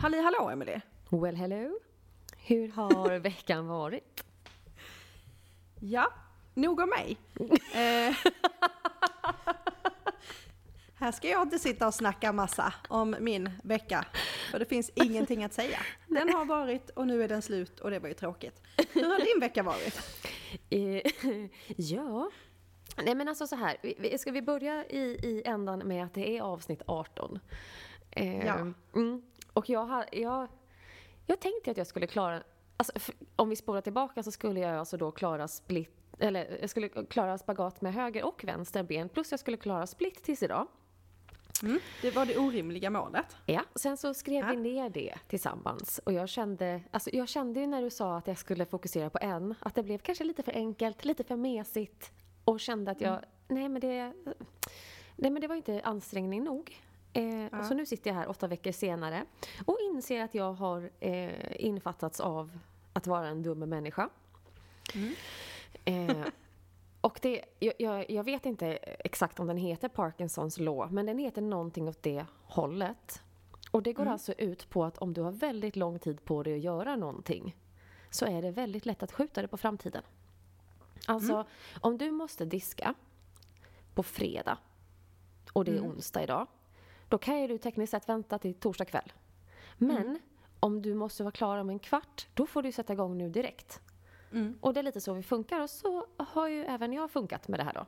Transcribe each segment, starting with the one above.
Halli hallå Emily! Well hello! Hur har veckan varit? Ja, nog om mig. eh, här ska jag inte sitta och snacka massa om min vecka, för det finns ingenting att säga. Den har varit och nu är den slut och det var ju tråkigt. Hur har din vecka varit? Eh, ja, nej men alltså så här. Ska vi börja i, i ändan med att det är avsnitt 18? Eh, Ja. Mm, och jag, jag, jag tänkte att jag skulle klara, alltså, om vi spolar tillbaka så skulle jag alltså då klara split, eller jag skulle klara spagat med höger och vänster ben, plus jag skulle klara split tills idag. Mm, det var det orimliga målet. Ja, sen så skrev Ja. vi ner det tillsammans och jag kände, alltså jag kände ju när du sa att jag skulle fokusera på en, att det blev kanske lite för enkelt, lite för mesigt och kände att jag, Mm. nej men det, nej men det var inte ansträngning nog. Eh, Ja. Så nu sitter jag här åtta veckor senare och inser att jag har eh, infattats av att vara en dum människa. Mm. Eh, och det, jag, jag, jag vet inte exakt om den heter Parkinsons law, men den heter någonting åt det hållet. Och det går Mm. alltså ut på att om du har väldigt lång tid på dig att göra någonting så är det väldigt lätt att skjuta det på framtiden. Alltså, Mm. om du måste diska på fredag och det är Mm. onsdag idag, då kan ju du tekniskt sett vänta till torsdag kväll. Men Mm. om du måste vara klar om en kvart, då får du sätta igång nu direkt. Mm. Och det är lite så vi funkar och så har ju även jag funkat med det här då.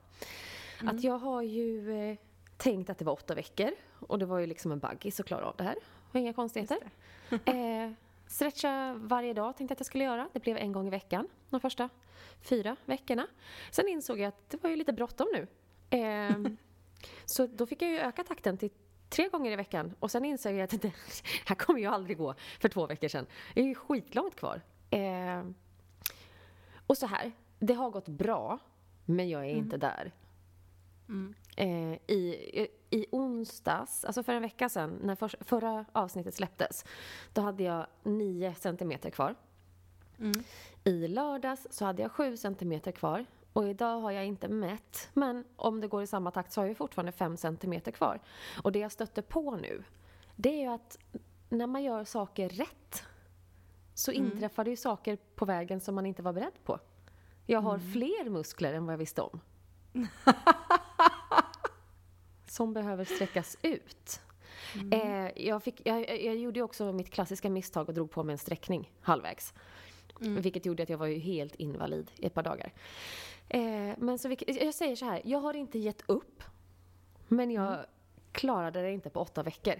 Mm. Att jag har ju eh, tänkt att det var åtta veckor och det var ju liksom en buggis att klara av det här. Och inga konstigheter. eh, stretcha varje dag tänkte jag att jag skulle göra. Det blev en gång i veckan de första fyra veckorna. Sen insåg jag att det var ju lite bråttom nu. Eh, så då fick jag ju öka takten till tre gånger i veckan och sen insåg jag att det här kommer ju aldrig gå för två veckor sedan. Det är ju skitlångt kvar. Eh, och så här, det har gått bra, men jag är inte där. Mm. Eh, i, I onsdags, alltså för en vecka sedan, när för, förra avsnittet släpptes, då hade jag 9 centimeter kvar. Mm. I lördags så hade jag 7 centimeter kvar. Och idag har jag inte mätt, men om det går i samma takt så har jag fortfarande 5 centimeter kvar. Och det jag stöter på nu, det är ju att när man gör saker rätt så Mm. inträffar det ju saker på vägen som man inte var beredd på. Jag har Mm. fler muskler än vad jag visste om. som behöver sträckas ut. Mm. Eh, jag, fick, jag, jag gjorde också mitt klassiska misstag och drog på mig en sträckning halvvägs. Mm. Vilket gjorde att jag var ju helt invalid i ett par dagar. Eh, men så vilket, jag säger så här, jag har inte gett upp. Men jag Mm. klarade det inte på åtta veckor.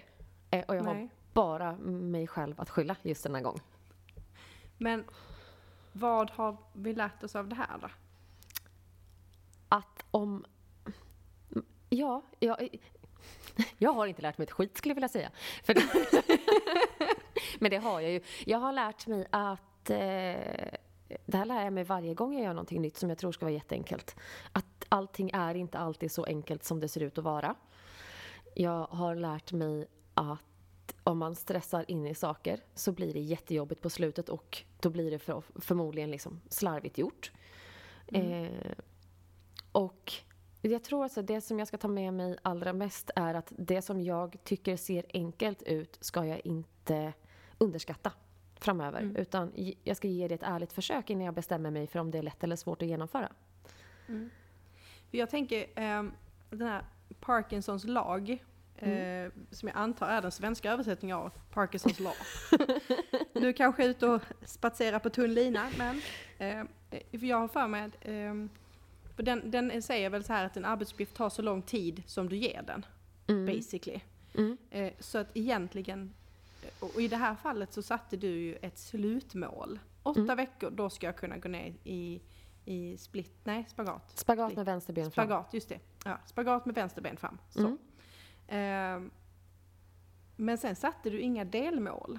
Eh, och jag har Nej. bara mig själv att skylla just denna gång. Men vad har vi lärt oss av det här då? Att om... Ja, jag, jag har inte lärt mig ett skit skulle jag vilja säga. Det, men det har jag ju. Jag har lärt mig att... Eh, det här lär jag mig varje gång jag gör någonting nytt som jag tror ska vara jätteenkelt. Att allting är inte alltid så enkelt som det ser ut att vara. Jag har lärt mig att om man stressar in i saker så blir det jättejobbigt på slutet och då blir det för, förmodligen liksom slarvigt gjort. Eh, och jag tror alltså det som jag ska ta med mig allra mest är att det som jag tycker ser enkelt ut ska jag inte underskatta framöver. Mm. Utan jag ska ge det ett ärligt försök innan jag bestämmer mig för om det är lätt eller svårt att genomföra. För jag tänker, ehm, den här Parkinsons lag, eh, som jag antar är den svenska översättningen av Parkinsons lag. nu kanske jag är ute och spatserar på tunn lina, men eh, jag har för mig att ehm, för den, den säger väl så här att en arbetsuppgift tar så lång tid som du ger den, Mm. basically. Mm. Eh, så att egentligen, och i det här fallet så satte du ju ett slutmål. Åtta Mm. veckor, då ska jag kunna gå ner i, i split, nej spagat. Spagat med vänster ben fram. Spagat, just det. Ja, spagat med vänster ben fram. Så. Mm. Ehm, men sen satte du inga delmål.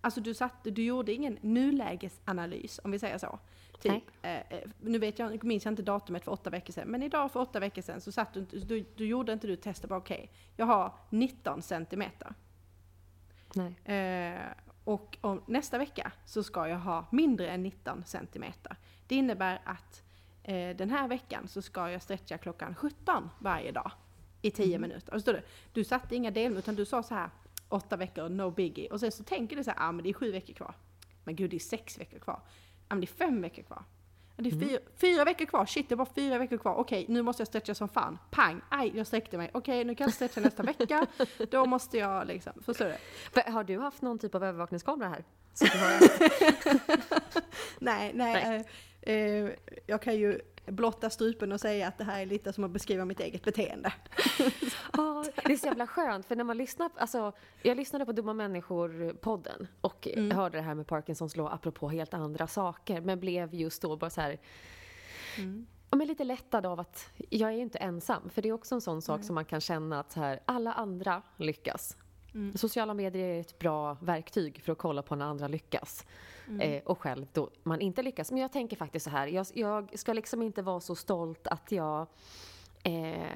Alltså du, satte, du gjorde ingen nulägesanalys, om vi säger så. Typ, eh, eh, nu vet jag, minns jag inte datumet för åtta veckor sedan, men idag för åtta veckor sedan så satt du, du, du gjorde inte du testet bara okej, jag har 19 centimeter. Eh, och om, nästa vecka så ska jag ha mindre än 19 centimeter. Det innebär att eh, den här veckan så ska jag stretcha klockan 17 varje dag i 10 minuter. Och så står det, du satte inga delmål utan du sa så här, åtta veckor, no biggie. Och sen så tänker du så här, ah men det är sju veckor kvar. Men gud det är sex veckor kvar. Ja men det är fem veckor kvar. Det är fyra, fyra veckor kvar, shit det bara fyra veckor kvar. Okej, nu måste jag stretcha som fan. Pang, aj, jag sträckte mig. Okej, nu kan jag stretcha nästa vecka. Då måste jag liksom, förstår du? För, har du haft någon typ av övervakningskamera här? Har... Nej, nej. Eh, eh, jag kan ju blotta strupen och säga att det här är lite som att beskriva mitt eget beteende. Ja, det är så jävla skönt för när man lyssnar, alltså jag lyssnade på Dumma Människor-podden och hörde det här med Parkinsons lag apropå helt andra saker men blev just då bara så här Ja, men lite lättad av att jag är inte ensam. För det är också en sån sak som man kan känna att så här, alla andra lyckas. Sociala medier är ett bra verktyg för att kolla på när andra lyckas. Eh, och själv då man inte lyckas. Men jag tänker faktiskt så här, jag, jag ska liksom inte vara så stolt att jag eh,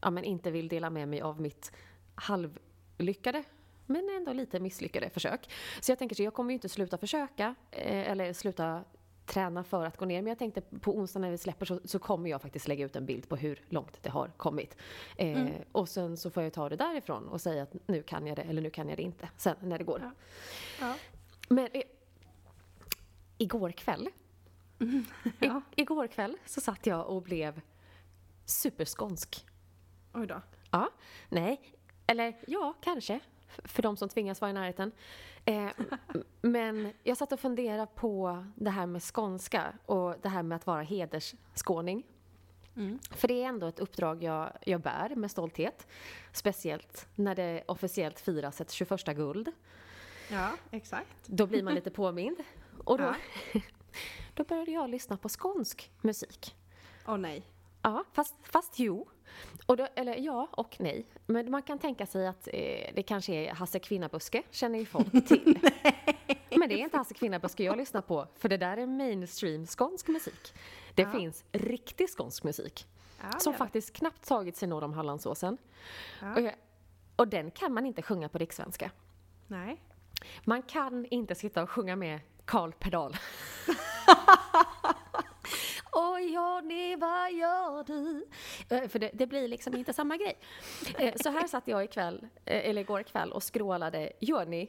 ja, men inte vill dela med mig av mitt halvlyckade men ändå lite misslyckade försök. Så jag tänker så jag kommer ju inte sluta försöka eh, eller sluta träna för att gå ner. Men jag tänkte på onsdag när vi släpper så, så kommer jag faktiskt lägga ut en bild på hur långt det har kommit. Eh, Och sen så får jag ta det därifrån och säga att nu kan jag det eller nu kan jag det inte. Sen när det går. Ja. Ja. Men eh, igår kväll, Ja. i, igår kväll så satt jag och blev superskånsk. Oj då. Ja, nej, eller ja, kanske. För de som tvingas vara i närheten. Eh, men jag satt och funderade på det här med skånska och det här med att vara hedersskåning. För det är ändå ett uppdrag jag, jag bär med stolthet. Speciellt när det officiellt firas ett 21 guld. Ja, exakt. Då blir man lite påmind. Och då, Ja. då började jag lyssna på skånsk musik. Åh nej. Ja, fast, fast jo. Och då, eller ja och nej. Men man kan tänka sig att eh, det kanske är Hasse Kvinnabuske, känner ju folk till. Men det är inte Hasse Kvinnabuske jag lyssnar på, för det där är mainstream skånsk musik. Det Ja. finns riktig skånsk musik, Ja, som faktiskt knappt tagit sig norr om Hallandsåsen. Ja. Och, och den kan man inte sjunga på rikssvenska. Nej. Man kan inte sitta och sjunga med Karl Pedal. Oj, Johnny, vad gör du? Eh, För det, det blir liksom inte samma grej. Eh, Så här satt jag ikväll, eh, eller igår kväll och skrålade Johnny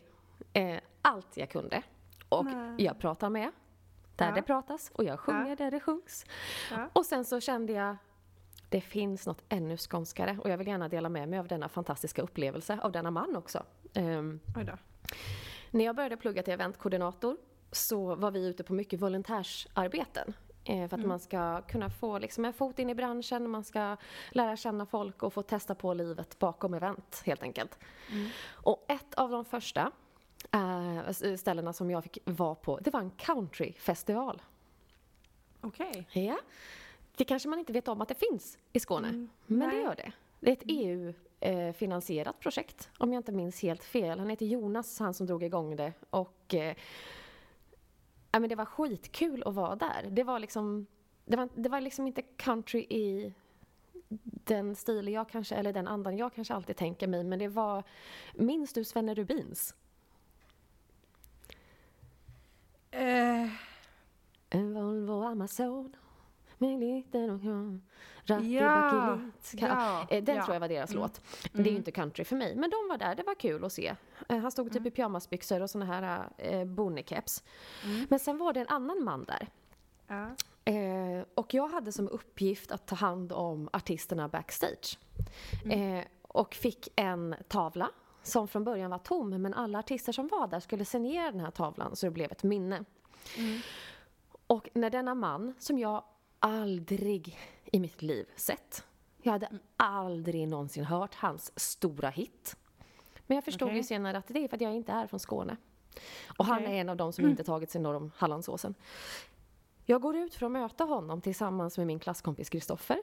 allt jag kunde. Och Nej. jag pratar med där Ja. det pratas och jag sjunger Ja. där det sjungs. Ja. Och sen så kände jag det finns något ännu skånskare och jag vill gärna dela med mig av denna fantastiska upplevelse av denna man också. Då. när jag började plugga till eventkoordinator så var vi ute på mycket volontärsarbeten. Eh, för att man ska kunna få liksom en fot in i branschen, man ska lära känna folk och få testa på livet bakom event helt enkelt. Och ett av de första eh, ställena som jag fick vara på, det var en countryfestival. Okej. Ja. Det kanske man inte vet om att det finns i Skåne, men det nej. gör det. Det är ett EU-finansierat projekt, om jag inte minns helt fel. Han heter Jonas, han som drog igång det. Och eh, ja, men det var skitkul att vara där. Det var liksom, det var, det var liksom inte country i den stil jag kanske, eller den andan jag kanske alltid tänker mig, men det var, minns du Svenne Rubins? Eh, En Volvo Amazon med liten och Ja, ja, Eh, Den ja. tror jag var deras Mm. låt. Det är ju inte country för mig, men de var där, det var kul att se. Eh, Han stod typ i pyjamasbyxor och såna här eh, bonnekeps. Men sen var det en annan man där. ja. Eh, och jag hade som uppgift att ta hand om artisterna backstage. Eh, och fick en tavla som från början var tom, men alla artister som var där skulle signera den här tavlan så det blev ett minne. Och när denna man, som jag aldrig i mitt liv sett, jag hade aldrig någonsin hört hans stora hit. Men jag förstod ju Okej. senare att det är för att jag inte är från Skåne. Och han Okej. är en av dem som inte tagit sig norr om Hallandsåsen. Jag går ut för att möta honom tillsammans med min klasskompis Kristoffer.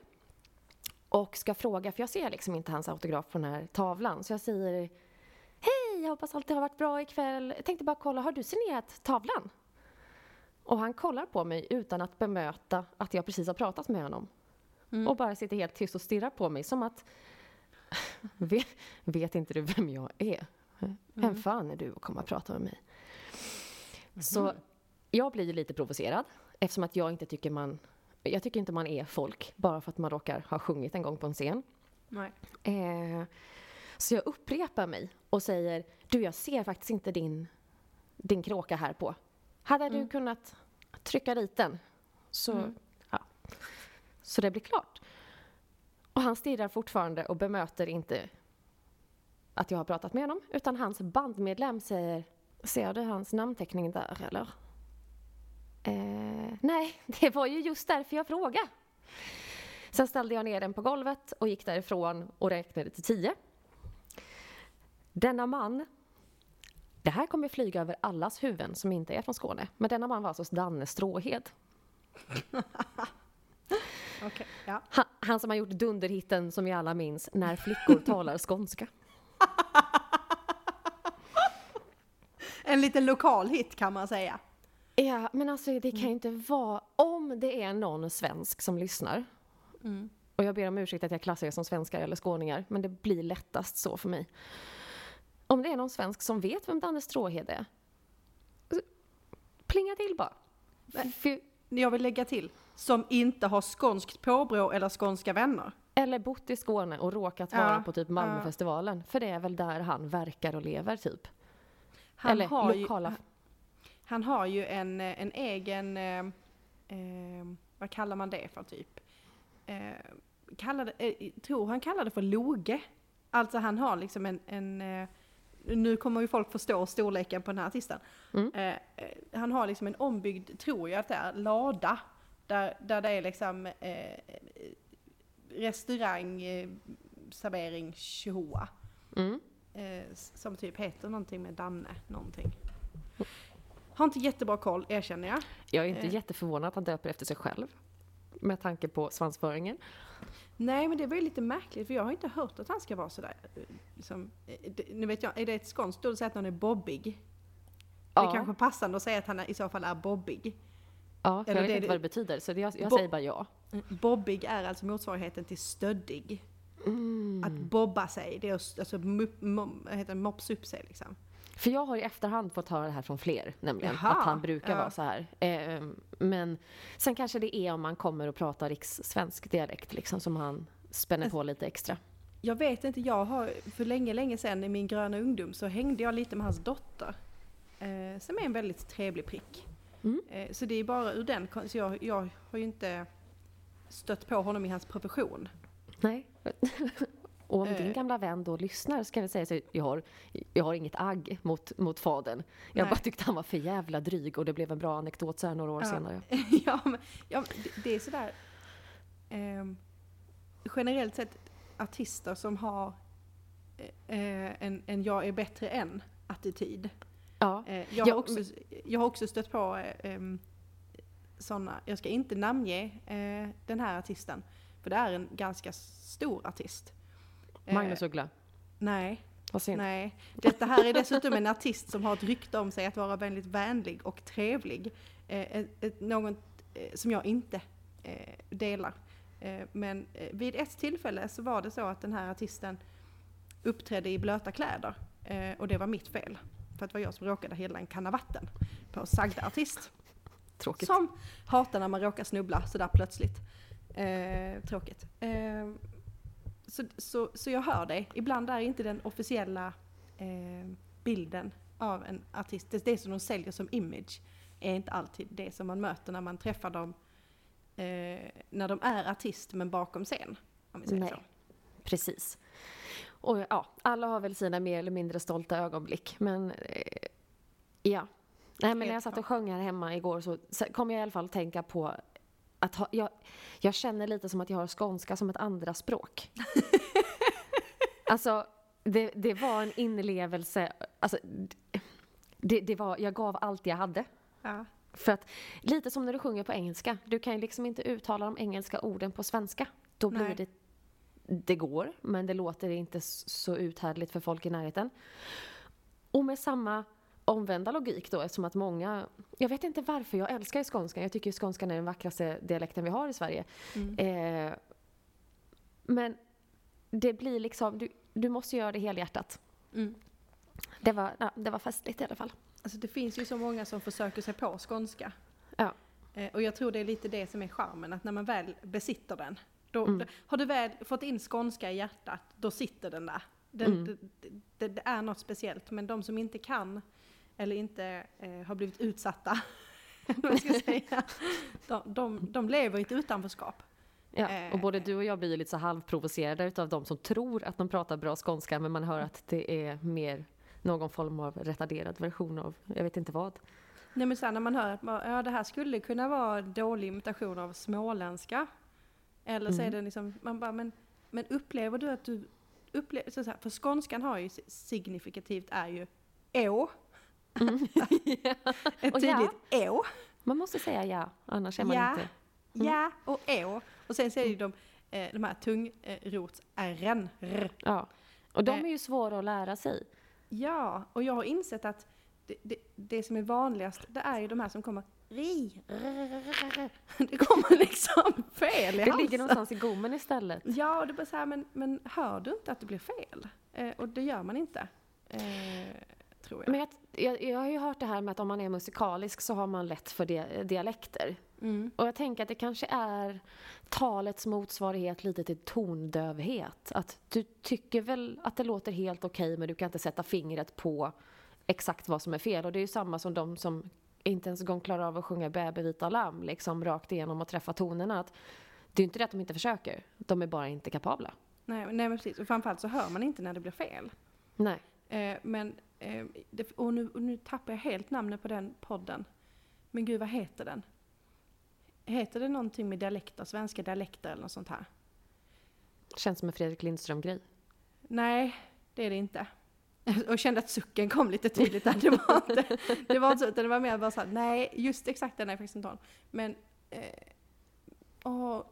Och ska fråga, för jag ser liksom inte hans autograf på den här tavlan. Så jag säger Hej, jag hoppas allt har varit bra ikväll. Jag tänkte bara kolla, har du signerat tavlan? Och han kollar på mig utan att bemöta att jag precis har pratat med honom. Och bara sitter helt tyst och stirrar på mig som att vet, vet inte du vem jag är? Vem fan är du att komma och prata med mig? Så jag blir ju lite provocerad eftersom att jag inte tycker man jag tycker inte man är folk bara för att man råkar ha sjungit en gång på en scen. Eh, Så jag upprepar mig och säger, du jag ser faktiskt inte din, din kråka här på. Hade Mm. du kunnat trycka dit den? Så, Mm. ja. så det blir klart. Och han stirrar fortfarande och bemöter inte att jag har pratat med honom, utan hans bandmedlem säger Ser du hans namnteckning där eller? Eh, nej, det var ju just därför jag frågade. Sen ställde jag ner den på golvet och gick därifrån och räknade till tio. Denna man, det här kommer flyga över allas huvuden som inte är från Skåne, men denna man var alltså Danne Stråhed. Okej, ja. Han, han som har gjort dunderhitten som vi alla minns, När flickor talar skånska. En liten lokal hit kan man säga. Ja, men alltså det kan ju inte vara... Om det är någon svensk som lyssnar, Mm. och jag ber om ursäkt att jag klassar er som svenskar eller skåningar, men det blir lättast så för mig. Om det är någon svensk som vet vem Danne Stråhed är, plinga till bara. För, Jag vill lägga till, som inte har skånskt påbrå eller skånska vänner. eller bott i Skåne och råkat Ja, vara på typ ja. Malmöfestivalen, för det är väl där han verkar och lever typ. Han eller har lokala... Ju, han har ju en, en egen, eh, eh, vad kallar man det för typ? Eh, kallade, eh, tror han kallar det för loge. Alltså han har liksom en, en eh, nu kommer ju folk förstå storleken på den här artisten. Mm. Eh, eh, han har liksom en ombyggd, tror jag att det är, lada. Där, där det är liksom eh, restaurang, eh, servering, tjoa. Mm. Eh, som typ heter någonting med Danne, någonting. Har inte jättebra koll, erkänner jag. Jag är inte Eh. jätteförvånad att han döper efter sig själv. Med tanke på svansföringen. Nej men det var ju lite märkligt för jag har inte hört att han ska vara sådär. Liksom, nu vet jag, är det ett skånskt ord att säga att någon är bobbig? Det är Ja. kanske passande att säga att han i så fall är bobbig. Ja, för Eller jag vet det- inte vad det betyder, så det, jag, jag säger bara ja. Bobbig är alltså motsvarigheten till stöddig. Mm. Att bobba sig, det är att alltså, mop, vad heter det, mops upp sig liksom. För jag har i efterhand fått höra det här från fler, nämligen. Jaha, att han brukar ja. vara så här. Eh, men sen kanske det är om man kommer och pratar rikssvensk dialekt, liksom, som han spänner Alltså- på lite extra. Jag vet inte, jag har för länge, länge sedan i min gröna ungdom så hängde jag lite med hans dotter. Eh, som är en väldigt trevlig prick. Mm. Eh, så det är bara ur den, så jag, jag har ju inte stött på honom i hans profession. Nej. och om din Eh. gamla vän då lyssnar så kan jag säga så jag har, jag har inget agg mot, mot fadern. Jag Nej. bara tyckte han var för jävla dryg och det blev en bra anekdot så här några år Ja. senare. ja, men, ja, men det, är sådär, ehm, generellt sett artister som har eh, en, en jag är bättre än attityd. Ja. Eh, jag, Ja, har också, jag har också stött på eh, em, sådana, jag ska inte namnge eh, den här artisten, för det är en ganska stor artist. Eh, Magnus Uggla. Nej, Vad synd. nej. Detta här är dessutom en artist som har ett rykte om sig att vara väldigt vänlig och trevlig. Eh, eh, som jag inte delar. Men vid ett tillfälle så var det så att den här artisten uppträdde i blöta kläder. Och det var mitt fel. För att det var jag som råkade hälla en kanna vatten på sagda artist. Tråkigt. Som hatar när man råkar snubbla sådär plötsligt. Eh, tråkigt. Eh, så, så, så jag hör dig. Ibland är inte den officiella eh, bilden av en artist, det, det som de säljer som image, är inte alltid det som man möter när man träffar dem eh, när de är artist men bakom scen. Om vi säger Nej. så. Precis. Och ja, alla har väl sina mer eller mindre stolta ögonblick, men eh, ja. Nej, men när jag satt och sjöng här hemma igår så kom jag i alla fall tänka på att ha, jag, jag känner lite som att jag har skånska som ett andra språk. alltså, det, det var en inlevelse, alltså, det, det var, jag gav allt jag hade. Ja. För att, lite som när du sjunger på engelska, du kan ju liksom inte uttala de engelska orden på svenska. Då blir Nej. det, det går, men det låter inte så uthärdligt för folk i närheten. Och med samma omvända logik då, eftersom att många, jag vet inte varför, jag älskar ju skånskan, jag tycker ju skånskan är den vackraste dialekten vi har i Sverige. Mm. Eh, men det blir liksom, du, du måste göra det helhjärtat. Mm. Det var, ja, det var festligt i alla fall. Alltså det finns ju så många som försöker sig på skånska. Ja. Eh, och jag tror det är lite det som är charmen, att när man väl besitter den, då, Mm. då, har du väl fått in skånska i hjärtat, då sitter den där. Den, Mm. det, det, det är något speciellt, men de som inte kan eller inte eh, har blivit utsatta, ska säga, de, de, de lever i ett utanförskap. Ja, Eh. och både du och jag blir ju lite så halvprovocerade utav de som tror att de pratar bra skånska men man hör att det är mer någon form av retarderad version av, jag vet inte vad. Nej men sen när man hör att man, ja, det här skulle kunna vara dålig imitation av småländska. Eller så är Mm. det liksom, man bara, men, men upplever du att du upplever, så här, för skånskan har ju signifikativt är ju å. Ett Mm. Ja. tydligt å. Man måste säga ja, annars är man Ja. inte... Ja och å. Och sen så är det ju de, eh, de här tungrots-r'n. Ja. Och de Eh. är ju svåra att lära sig. Ja, och jag har insett att det, det, det som är vanligast, det är ju de här som kommer ri. Det kommer liksom fel i Det halsen. ligger någonstans i gommen istället. Ja, och det bara så här, men, men hör du inte att det blir fel? Eh, och det gör man inte. Eh, tror jag. Men jag, jag, jag har ju hört det här med att om man är musikalisk så har man lätt för dia- dialekter. Mm. Och jag tänker att det kanske är talets motsvarighet lite till tondövhet. Att du tycker väl att det låter helt okej men du kan inte sätta fingret på exakt vad som är fel. Och det är ju samma som de som inte ens en gång klarar av att sjunga Bäbe vita lamm liksom rakt igenom och träffa tonerna. Att det är ju inte det att de inte försöker, de är bara inte kapabla. Nej, nej, men precis. Och framförallt så hör man inte när det blir fel. Nej. Eh, men, eh, det, och, nu, och nu tappar jag helt namnet på den podden. Men gud, vad heter den? Heter det någonting med dialekter, svenska dialekter eller något sånt här? Känns som en Fredrik Lindström-grej. Nej, det är det inte. Och kände att sucken kom lite tydligt där. Det var inte, det var inte så, utan det var mer bara såhär, nej, just exakt den är faktiskt inte hon. Men, eh, åh,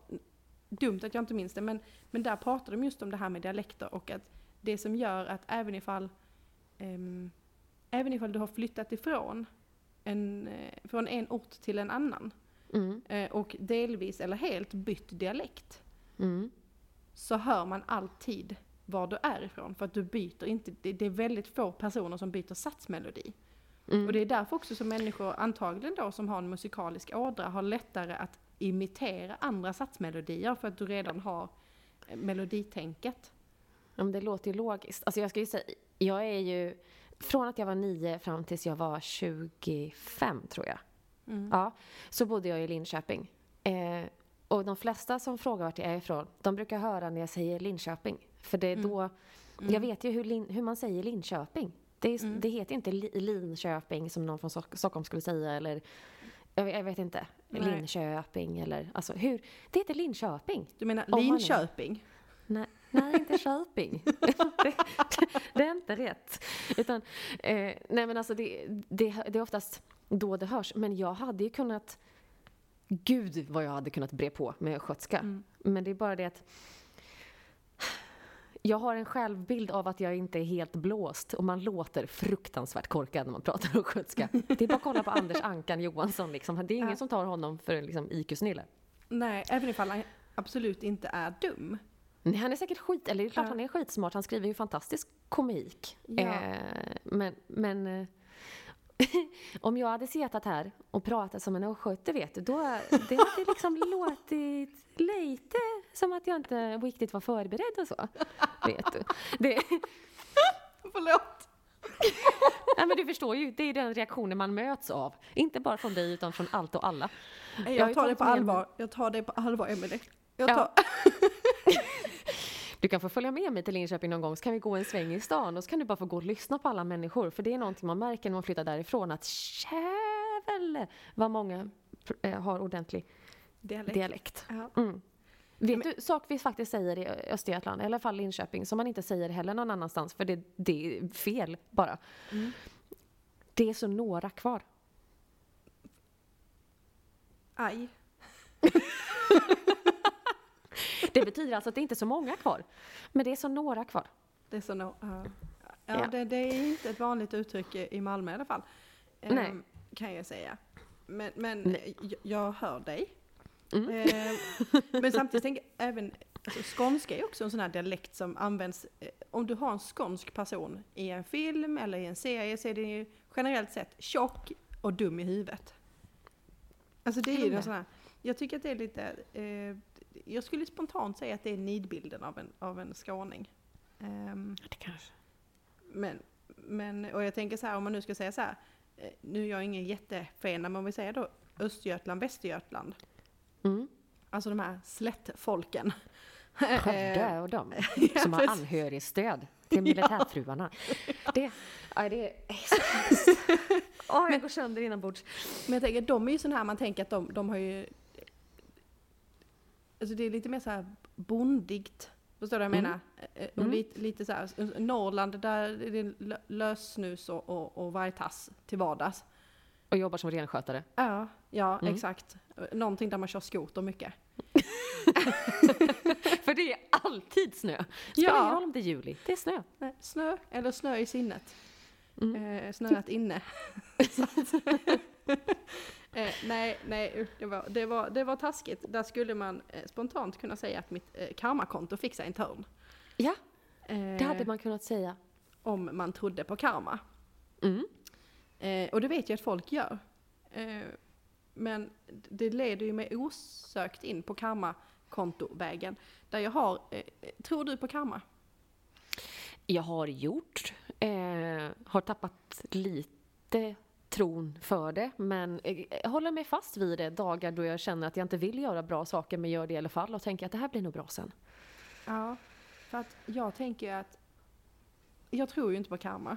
dumt att jag inte minns det, men, men där pratade de just om det här med dialekter och att det som gör att även ifall, ehm, även ifall du har flyttat ifrån en, eh, från en ort till en annan Mm. eh, och delvis eller helt bytt dialekt, Mm. så hör man alltid var du är ifrån. För att du byter inte, det, det är väldigt få personer som byter satsmelodi. Mm. Och det är därför också som människor, antagligen då som har en musikalisk ådra, har lättare att imitera andra satsmelodier för att du redan har eh, meloditänket. Ja, men det låter ju logiskt. Alltså jag ska ju säga, jag är ju, från att jag var nio fram tills jag var 25 tror jag. Mm. Ja, så bodde jag i Linköping. Eh, och de flesta som frågar vart jag är ifrån, de brukar höra när jag säger Linköping. För det är Mm. då, jag vet ju hur, Lin, hur man säger Linköping. Det, är, Mm. det heter inte li, Linköping som någon från Stock- Stockholm skulle säga eller jag, vet inte, Nej. Linköping eller alltså hur, det heter Linköping. Du menar Linköping? Nej, nej inte Köping. det, det är inte rätt. Utan, eh, nej men alltså det, det, det är oftast då det hörs. Men jag hade ju kunnat... Gud vad jag hade kunnat bre på med östgötska. Mm. Men det är bara det att jag har en självbild av att jag inte är helt blåst och man låter fruktansvärt korkad när man pratar östgötska. Det är bara att kolla på Anders Ankan Johansson liksom. Det är ingen Ja. som tar honom för en liksom, IQ-snille. Nej, även ifall han absolut inte är dum. Nej, han är säkert skit, eller det är klart Ja. han är skitsmart. Han skriver ju fantastisk komik. Ja. Eh, men men eh, om jag hade suttit här och pratat som en östgöte vet du, då det hade liksom låtit lite som att jag inte riktigt var förberedd och så. Vet du. Det, Förlåt! nej, men du förstår ju, det är den reaktionen man möts av. Inte bara från dig utan från allt och alla. Jag tar det på allvar. Jag tar det på allvar, Emelie. Jag Ja. Du kan få följa med mig till Linköping någon gång så kan vi gå en sväng i stan och så kan du bara få gå och lyssna på alla människor. För det är någonting man märker när man flyttar därifrån att jävel vad många eh, har ordentlig Dialekt. dialekt. Mm. Vet du, sak vi faktiskt säger i Östergötland, i alla fall Linköping, som man inte säger heller någon annanstans för det, det är fel bara. Mm. Det är så några kvar. Aj. Det betyder alltså att det inte är så många kvar. Men det är så några kvar. Det är så no, ja. Ja. Ja, Det, det är inte ett vanligt uttryck i Malmö i alla fall. Nej. Ehm, kan jag säga. Men, men Nej. jag, jag hör dig. Mm. Ehm, men samtidigt tänker jag även, alltså, skånska är också en sån här dialekt som används, eh, om du har en skånsk person i en film eller i en serie så är den ju generellt sett tjock och dum i huvudet. Alltså det är ju en sån här, jag tycker att det är lite, eh, jag skulle spontant säga att det är nidbilden av en, av en skåning. Ehm, Det kanske. men, men, och jag tänker så här, om man nu ska säga så här, eh, nu är jag ingen jättefan, men om vi säger då Östergötland, Västergötland, Mm. alltså de här slättfolken. Skövde och de ja, som har anhörigstöd till militärfruarna. Det, ja, det är. Åh, jag går sönder inombords. Men jag tänker, de är ju sådana här, man tänker att de, de har ju... Alltså det är lite mer så här bondigt. Förstår du vad jag Mm. menar? Eh, Och Mm. lite, lite så här, Norrland där är det lö- lössnus och, och, och vargtass till vardags. Och jobbar som renskötare. Ja, ja Mm. exakt. Någonting där man kör skoter mycket. För det är alltid snö. Spelar Ja. ingen roll om det är juli, det är snö. Nej, Snö, eller snö i sinnet. Mm. Eh, snöat inne. Eh, nej, nej, det var, det, var, det var taskigt. Där skulle man eh, spontant kunna säga att mitt eh, karmakonto fick sig en törn. Ja, Eh, det hade man kunnat säga. Om man trodde på karma. Mm. Eh, och det vet jag att folk gör. Eh, men det leder ju mig osökt in på karmakontovägen. Där jag har, eh, tror du på karma? Jag har gjort, eh, har tappat lite tron för det, men jag håller mig fast vid det dagar då jag känner att jag inte vill göra bra saker, men gör det i alla fall och tänker att det här blir nog bra sen. Ja, för att jag tänker att jag tror ju inte på karma.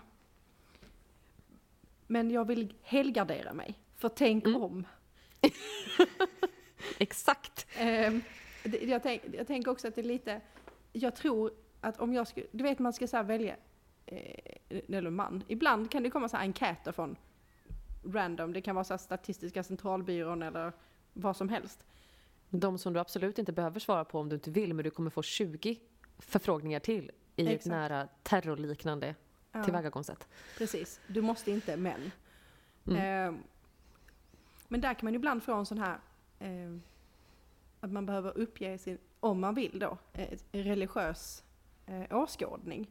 Men jag vill helgardera mig. För tänk Mm. om. Exakt! Ehm, jag, tänk, jag tänker också att det är lite, jag tror att om jag skulle, du vet man ska så välja, eh, eller man, ibland kan det komma så här enkäter från random, det kan vara så Statistiska centralbyrån eller vad som helst. De som du absolut inte behöver svara på om du inte vill, men du kommer få 20 förfrågningar till i ett Exakt. nära terrorliknande Ja, tillvägagångssätt. precis, du måste inte men. Mm. Ehm, men där kan man ibland få en sån här, ehm, att man behöver uppge sin, om man vill då, eh, religiös eh, åskådning.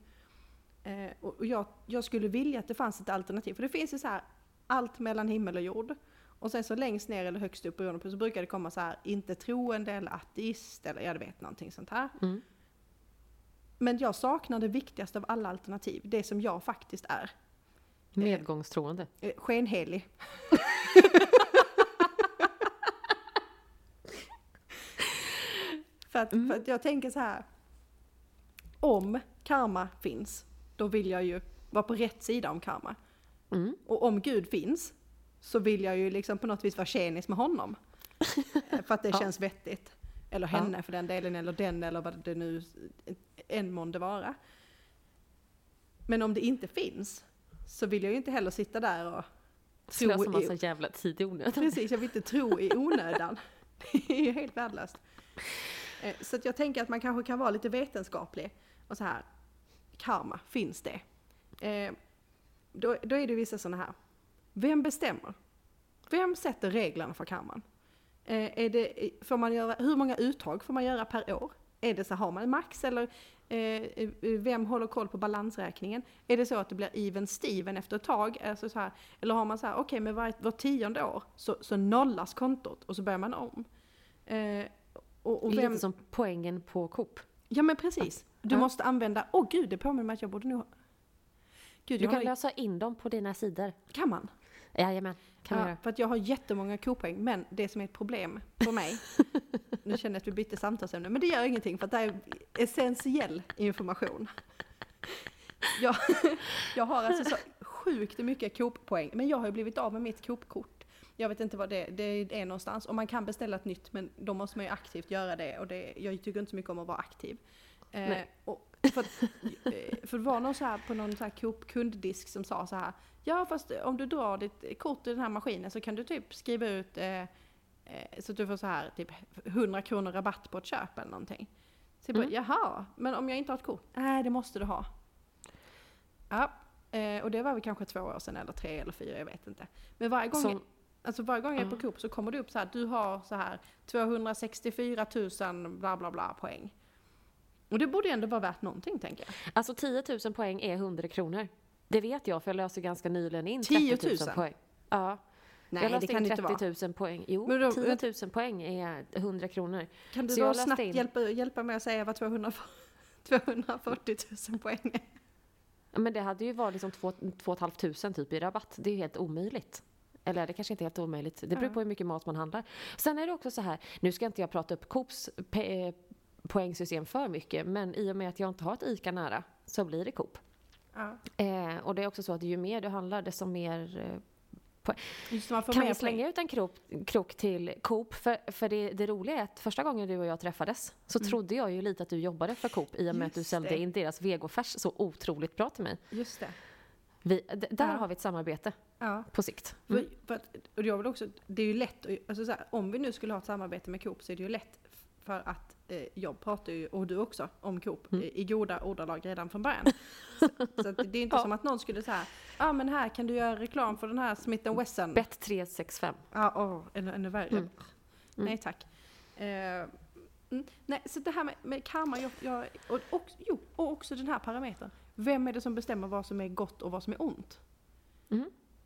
Eh, och jag, jag skulle vilja att det fanns ett alternativ, för det finns ju så här allt mellan himmel och jord. Och sen så längst ner eller högst upp beroende på så brukar det komma så här inte troende eller ateist eller jag vet någonting sånt här. Mm. Men jag saknar det viktigaste av alla alternativ, det som jag faktiskt är. Medgångstroende. Eh, skenhelig. för, att, Mm. för att jag tänker så här. Om karma finns, då vill jag ju vara på rätt sida om karma. Mm. Och om Gud finns, så vill jag ju liksom på något vis vara tjenis med honom. Eh, för att det Ja. känns vettigt. Eller Ja. henne för den delen, eller den, eller vad det nu än månde vara. Men om det inte finns, så vill jag ju inte heller sitta där och tro Slösa i- massa jävla tid i onödan. Precis, jag vill inte tro i onödan. Det är ju helt värdelöst. Eh, Så att jag tänker att man kanske kan vara lite vetenskaplig och så här. Karma, finns det? Eh, Då, då är det vissa sådana här. Vem bestämmer? Vem sätter reglerna för karman? Eh, Är det, får man göra, hur många uttag får man göra per år? Är det så, har man max eller eh, vem håller koll på balansräkningen? Är det så att det blir even steven efter ett tag? Alltså så här, eller har man så här, okej men var, var tionde år så, så nollas kontot och så börjar man om. Eh, och, och vem, Lite som poängen på Coop. ja men precis. Du Ja. måste använda, åh gud det påminner mig att jag borde nog... Gud, Du kan har, lösa in dem på dina sidor. kan man? Jajamän, kan man Ja, göra. för att jag har jättemånga kopoäng, men det som är ett problem för mig, nu känner jag att vi bytte samtalsämne, men det gör ingenting för att det är essentiell information. Jag, jag har alltså så sjukt mycket Coop-poäng, men jag har ju blivit av med mitt Coop-kort. Jag vet inte vad det, det är någonstans, och man kan beställa ett nytt, men då måste man ju aktivt göra det, och det, jag tycker inte så mycket om att vara aktiv. Eh, och för, att, eh, för det var någon så här på någon så här Coop kunddisk som sa så här, ja fast om du drar ditt kort i den här maskinen så kan du typ skriva ut eh, eh, så att du får så här typ 100 kronor rabatt på ett köp eller någonting. Så jag bara, Mm. jaha, men om jag inte har ett kort? Nej, det måste du ha. Ja, eh, och det var väl kanske två år sedan eller tre eller fyra, jag vet inte. Men varje gång, Som, alltså varje gång jag är på. Coop så kommer det upp så här, du har så här 264 000 bla bla bla poäng. Och det borde ju ändå vara värt någonting tänker jag. alltså 10 000 poäng är 100 kronor. Det vet jag för jag löste ganska nyligen in 10 30 000 000? poäng. Ja, jag Nej, det kan in det inte 30 vara. 000 poäng. Jo, Men då- 10 000 poäng är 100 kronor. Kan du då snabbt in- hjälpa, hjälpa mig att säga vad 200, 240 000 poäng. Ja, Men det hade ju varit liksom två, två och ett halvt tusen typ i rabatt. Det är ju helt omöjligt. Eller det kanske inte är helt omöjligt. Det beror på hur mycket mat man handlar. Sen är det också så här, nu ska inte jag prata upp Coops poängsystem för mycket, men i och med att jag inte har ett ICA nära så blir det Coop. Ja. Eh, och det är också så att ju mer du handlar desto mer eh, Just man får kan vi slänga ut en krok, krok till Coop? För, för det, det roliga är att första gången du och jag träffades så Mm. trodde jag ju lite att du jobbade för Coop i och med att du Just sålde in deras vegofärs så otroligt bra till mig. Just det. Vi, där Ja. har vi ett samarbete Ja. på sikt. För, för att, och jag vill också, det är ju lätt, alltså så här, om vi nu skulle ha ett samarbete med Coop så är det ju lätt för att jag pratar ju, och du också, om Coop Mm. eh, i goda ordalag redan från början. så, så det är inte Ja. som att någon skulle säga, ja ah, men här kan du göra reklam för den här Smith Wesson. Bet 365. Ja, åh, ännu, ännu värre. Mm. Nej tack. Eh, mm, nej, så det här med, med karma, jag, jag, och, och, jo, och också den här parametern. Vem är det som bestämmer vad som är gott och vad som är ont? Mm.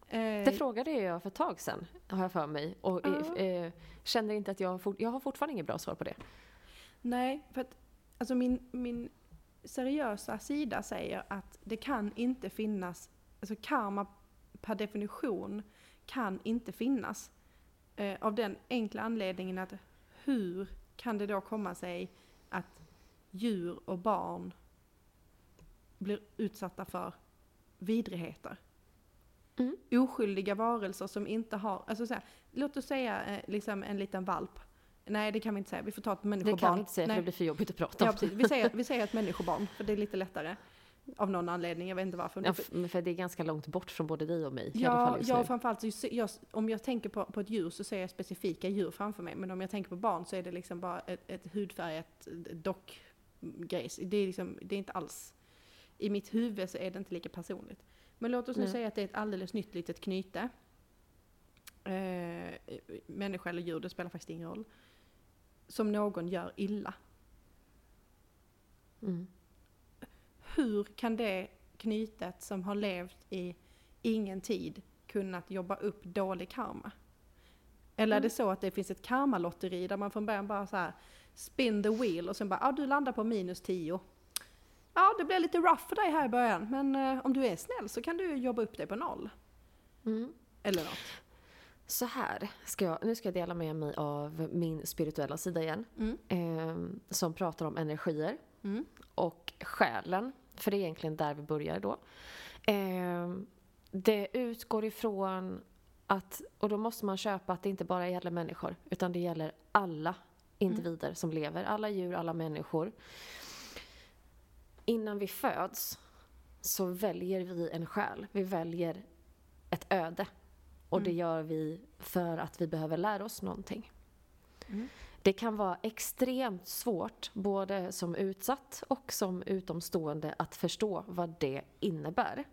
Eh, Det frågade jag för ett tag sedan, har jag för mig. Och Ja. eh, känner inte att jag, jag har fortfarande inget bra svar på det. Nej, för att alltså min, min seriösa sida säger att det kan inte finnas, alltså karma per definition kan inte finnas. Eh, av den enkla anledningen att hur kan det då komma sig att djur och barn blir utsatta för vidrigheter? Mm. Oskyldiga varelser som inte har, alltså så här, låt oss säga eh, liksom en liten valp. Nej det kan vi inte säga, vi får ta ett Det människobarn. kan vi inte säga Nej. för det blir för jobbigt att prata om. Ja, precis. Vi säger, vi säger ett människobarn, för det är lite lättare. Av någon anledning, jag vet inte varför. Ja, för det är ganska långt bort från både dig och mig i alla Ja, fall ja nu. framförallt så jag, om jag tänker på, på ett djur så ser jag specifika djur framför mig. Men om jag tänker på barn så är det liksom bara ett, ett hudfärgat dockgrejs. Det är liksom, det är inte alls, i mitt huvud så är det inte lika personligt. Men låt oss nu Nej. säga att det är ett alldeles nytt litet knyte. Eh, människa eller djur, det spelar faktiskt ingen roll. Som någon gör illa. Mm. hur kan det knytet som har levt i ingen tid kunnat jobba upp dålig karma? Eller är det så att det finns ett karmalotteri där man från början bara så här spin the wheel och sen bara, ja ah, du landar på minus 10. Ja, det blir lite rough för dig här i början, men eh, om du är snäll så kan du jobba upp det på noll. Mm. Eller något. Så här, ska jag, nu ska jag dela med mig av min spirituella sida igen. Mm. Eh, som pratar om energier Mm. och själen. För det är egentligen där vi börjar då. Eh, det utgår ifrån att, och då måste man köpa att det inte bara gäller människor, utan det gäller alla individer som lever, alla djur, alla människor. Innan vi föds så väljer vi en själ, vi väljer ett öde. Och det Mm. gör vi för att vi behöver lära oss någonting. Mm. Det kan vara extremt svårt, både som utsatt och som utomstående, att förstå vad det innebär.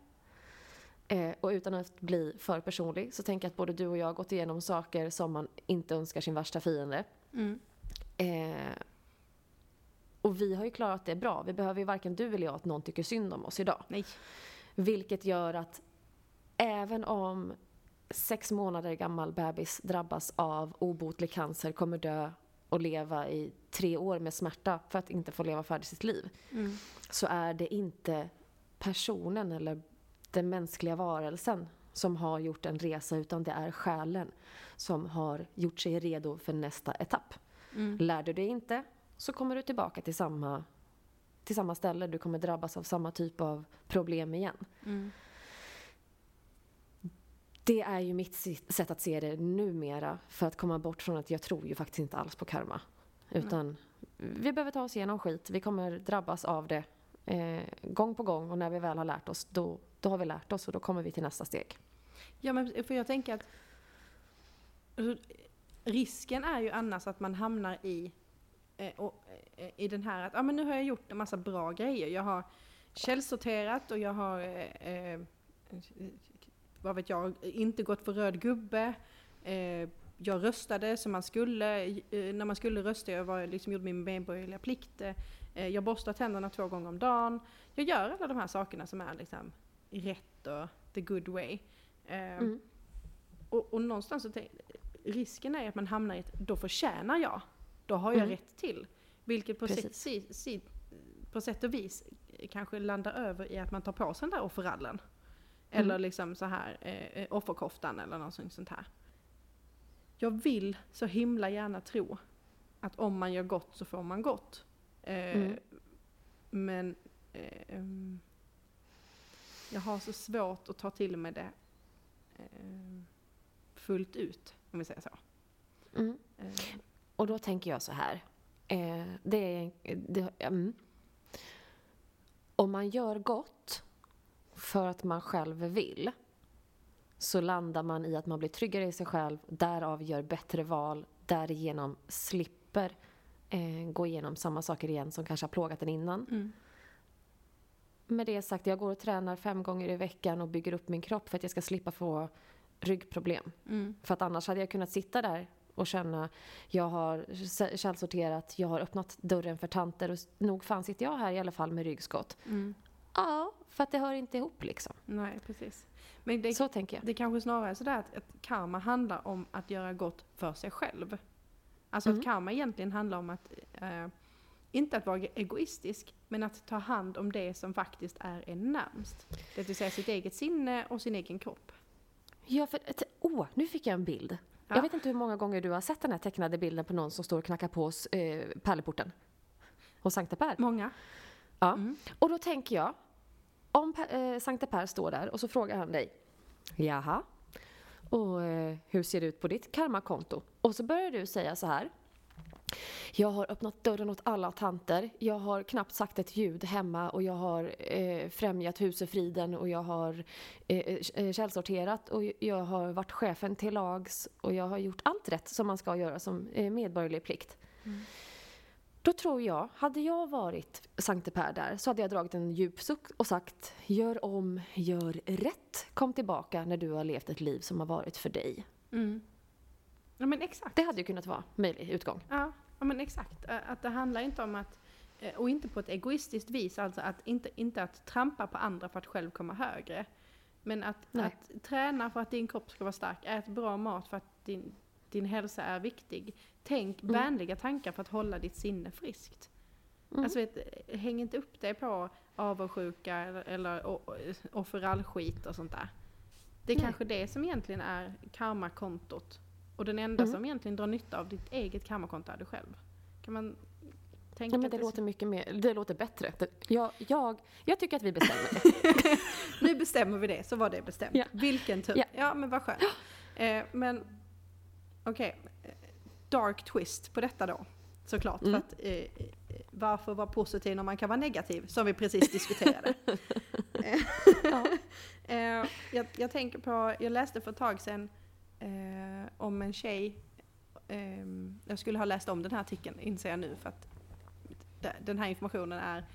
Eh, och utan att bli för personlig så tänker jag att både du och jag har gått igenom saker som man inte önskar sin värsta fiende. Mm. Eh, och vi har ju klarat det bra. Vi behöver ju varken du eller jag att någon tycker synd om oss idag. Nej. Vilket gör att även om sex månader gammal bebis drabbas av obotlig cancer, kommer dö och leva i tre år med smärta för att inte få leva färdigt sitt liv, Mm. så är det inte personen eller den mänskliga varelsen som har gjort en resa, utan det är själen som har gjort sig redo för nästa etapp. Mm. Lär du dig inte så kommer du tillbaka till samma, till samma ställe. Du kommer drabbas av samma typ av problem igen. Mm. Det är ju mitt sätt att se det numera för att komma bort från att jag tror ju faktiskt inte alls på karma. Utan vi behöver ta oss igenom skit. Vi kommer drabbas av det eh, gång på gång och när vi väl har lärt oss då, då har vi lärt oss och då kommer vi till nästa steg. Ja, men för jag tänker att risken är ju annars att man hamnar i, eh, och, eh, i den här att ah, men nu har jag gjort en massa bra grejer. Jag har källsorterat och jag har, eh, eh, vad vet jag, inte gått för röd gubbe. Eh, jag röstade som man skulle, eh, när man skulle rösta. Jag var, liksom, gjorde min medborgerliga plikt. Eh, jag borstar tänderna två gånger om dagen. Jag gör alla de här sakerna som är liksom rätt och the good way. Eh, Mm. och, och någonstans så risken är att man hamnar i ett, då förtjänar jag. Då har jag Mm. rätt till. Vilket på Precis. si, si, på sätt och vis kanske landar över i att man tar på sig den där offerallen. Eller Mm. liksom så här eh, offerkoftan eller något sånt här. Jag vill så himla gärna tro att om man gör gott så får man gott. Eh, Mm. Men eh, jag har så svårt att ta till mig det eh, fullt ut, om vi säger så. Mm. Eh, Och då tänker jag så här. Eh, det är... Det, mm. Om man gör gott för att man själv vill så landar man i att man blir tryggare i sig själv, därav gör bättre val, därigenom slipper eh, gå igenom samma saker igen som kanske har plågat en innan. mm. Med det sagt, jag går och tränar fem gånger i veckan och bygger upp min kropp för att jag ska slippa få ryggproblem. Mm. För att annars hade jag kunnat sitta där och känna, jag har källsorterat, jag har öppnat dörren för tanter och nog fan sitter jag här i alla fall med ryggskott. Mm. Ja, för att det hör inte ihop liksom. Nej, precis. Men det, Så tänker jag. det kanske snarare är sådär att, att karma handlar om att göra gott för sig själv. Alltså Mm. att karma egentligen handlar om att, eh, inte att vara egoistisk, men att ta hand om det som faktiskt är en närmst. Det vill säga sitt eget sinne och sin egen kropp. Ja, för, åh, nu fick jag en bild. Ja. Jag vet inte hur många gånger du har sett den här tecknade bilden på någon som står och knackar på eh, pärleporten. Hos Sankte Per. Många. Ja. Mm. Och då tänker jag, om eh, Sankte Per står där och så frågar han dig, jaha, och eh, hur ser det ut på ditt karmakonto? Och så börjar du säga så här, jag har öppnat dörren åt alla tanter, jag har knappt sagt ett ljud hemma och jag har eh, främjat husefriden och jag har eh, eh, eh, källsorterat och jag har varit chefen till lags och jag har gjort allt rätt som man ska göra som eh, medborgerlig plikt. Mm. Då tror jag, hade jag varit Sankte Per där så hade jag dragit en djup suck och sagt Gör om, gör rätt. Kom tillbaka när du har levt ett liv som har varit för dig. Mm. Ja men exakt. Det hade ju kunnat vara möjlig utgång. Ja, ja men exakt. Att det handlar inte om att, och inte på ett egoistiskt vis, alltså att inte, inte att trampa på andra för att själv komma högre. Men att, att träna för att din kropp ska vara stark, ät bra mat för att din, din hälsa är viktig. Tänk Mm. vänliga tankar för att hålla ditt sinne friskt. Mm. Alltså vet, häng inte upp dig på avundsjuka eller, eller offerallskit och sånt där. Det är Nej. kanske det som egentligen är karmakontot. Och den enda Mm. som egentligen drar nytta av ditt eget karmakonto är du själv. Kan man tänka Ja, men det det- låter mycket mer, det låter bättre. Det- Jag, jag, jag tycker att vi bestämmer. Nu bestämmer vi det, så var det bestämt. Ja. Vilken tur. Ja. Ja, men vad skönt. Eh, men okej, eh, dark twist på detta då. Såklart, Mm. för att eh, eh, varför vara positiv när man kan vara negativ, som vi precis diskuterade. Ja. Eh, jag, jag tänker på, jag läste för ett tag sedan eh, om en tjej, eh, jag skulle ha läst om den här artikeln inser jag nu för att de- den här informationen är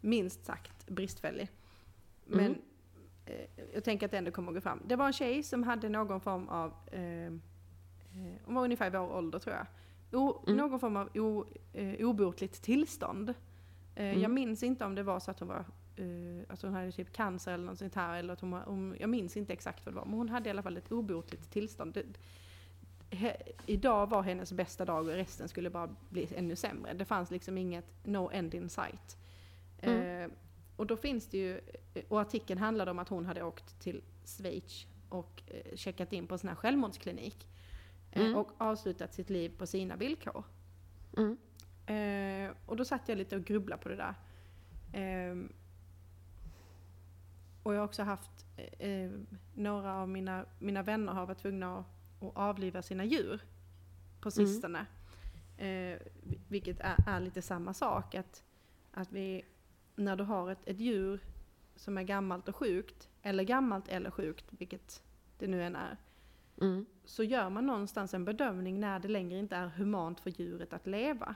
minst sagt bristfällig. Men Mm. eh, jag tänker att det ändå kommer att gå fram. Det var en tjej som hade någon form av, eh, eh, hon var ungefär vår ålder tror jag, o, Mm. någon form av o, eh, obotligt tillstånd. Eh, Mm. Jag minns inte om det var så att hon var eh, alltså hon hade typ cancer eller något sånt här. Eller att hon om, jag minns inte exakt vad det var. Men hon hade i alla fall ett obotligt tillstånd. Det, he, idag var hennes bästa dag och resten skulle bara bli ännu sämre. Det fanns liksom inget no end in sight. Mm. Eh, och då finns det ju, och artikeln handlade om att hon hade åkt till Schweiz och eh, checkat in på en sån här självmordsklinik. Eh, Mm. Och avslutat sitt liv på sina villkor. Mm. Eh, och då satt jag lite och grubblade på det där. Ehm, och jag har också haft, eh, några av mina, mina vänner har varit tvungna att, att avliva sina djur på Mm. sistone. Eh, vi- vilket är, är lite samma sak. Att, att vi, när du har ett, ett djur som är gammalt och sjukt, eller gammalt eller sjukt, vilket det nu än är, Mm. så gör man någonstans en bedömning när det längre inte är humant för djuret att leva.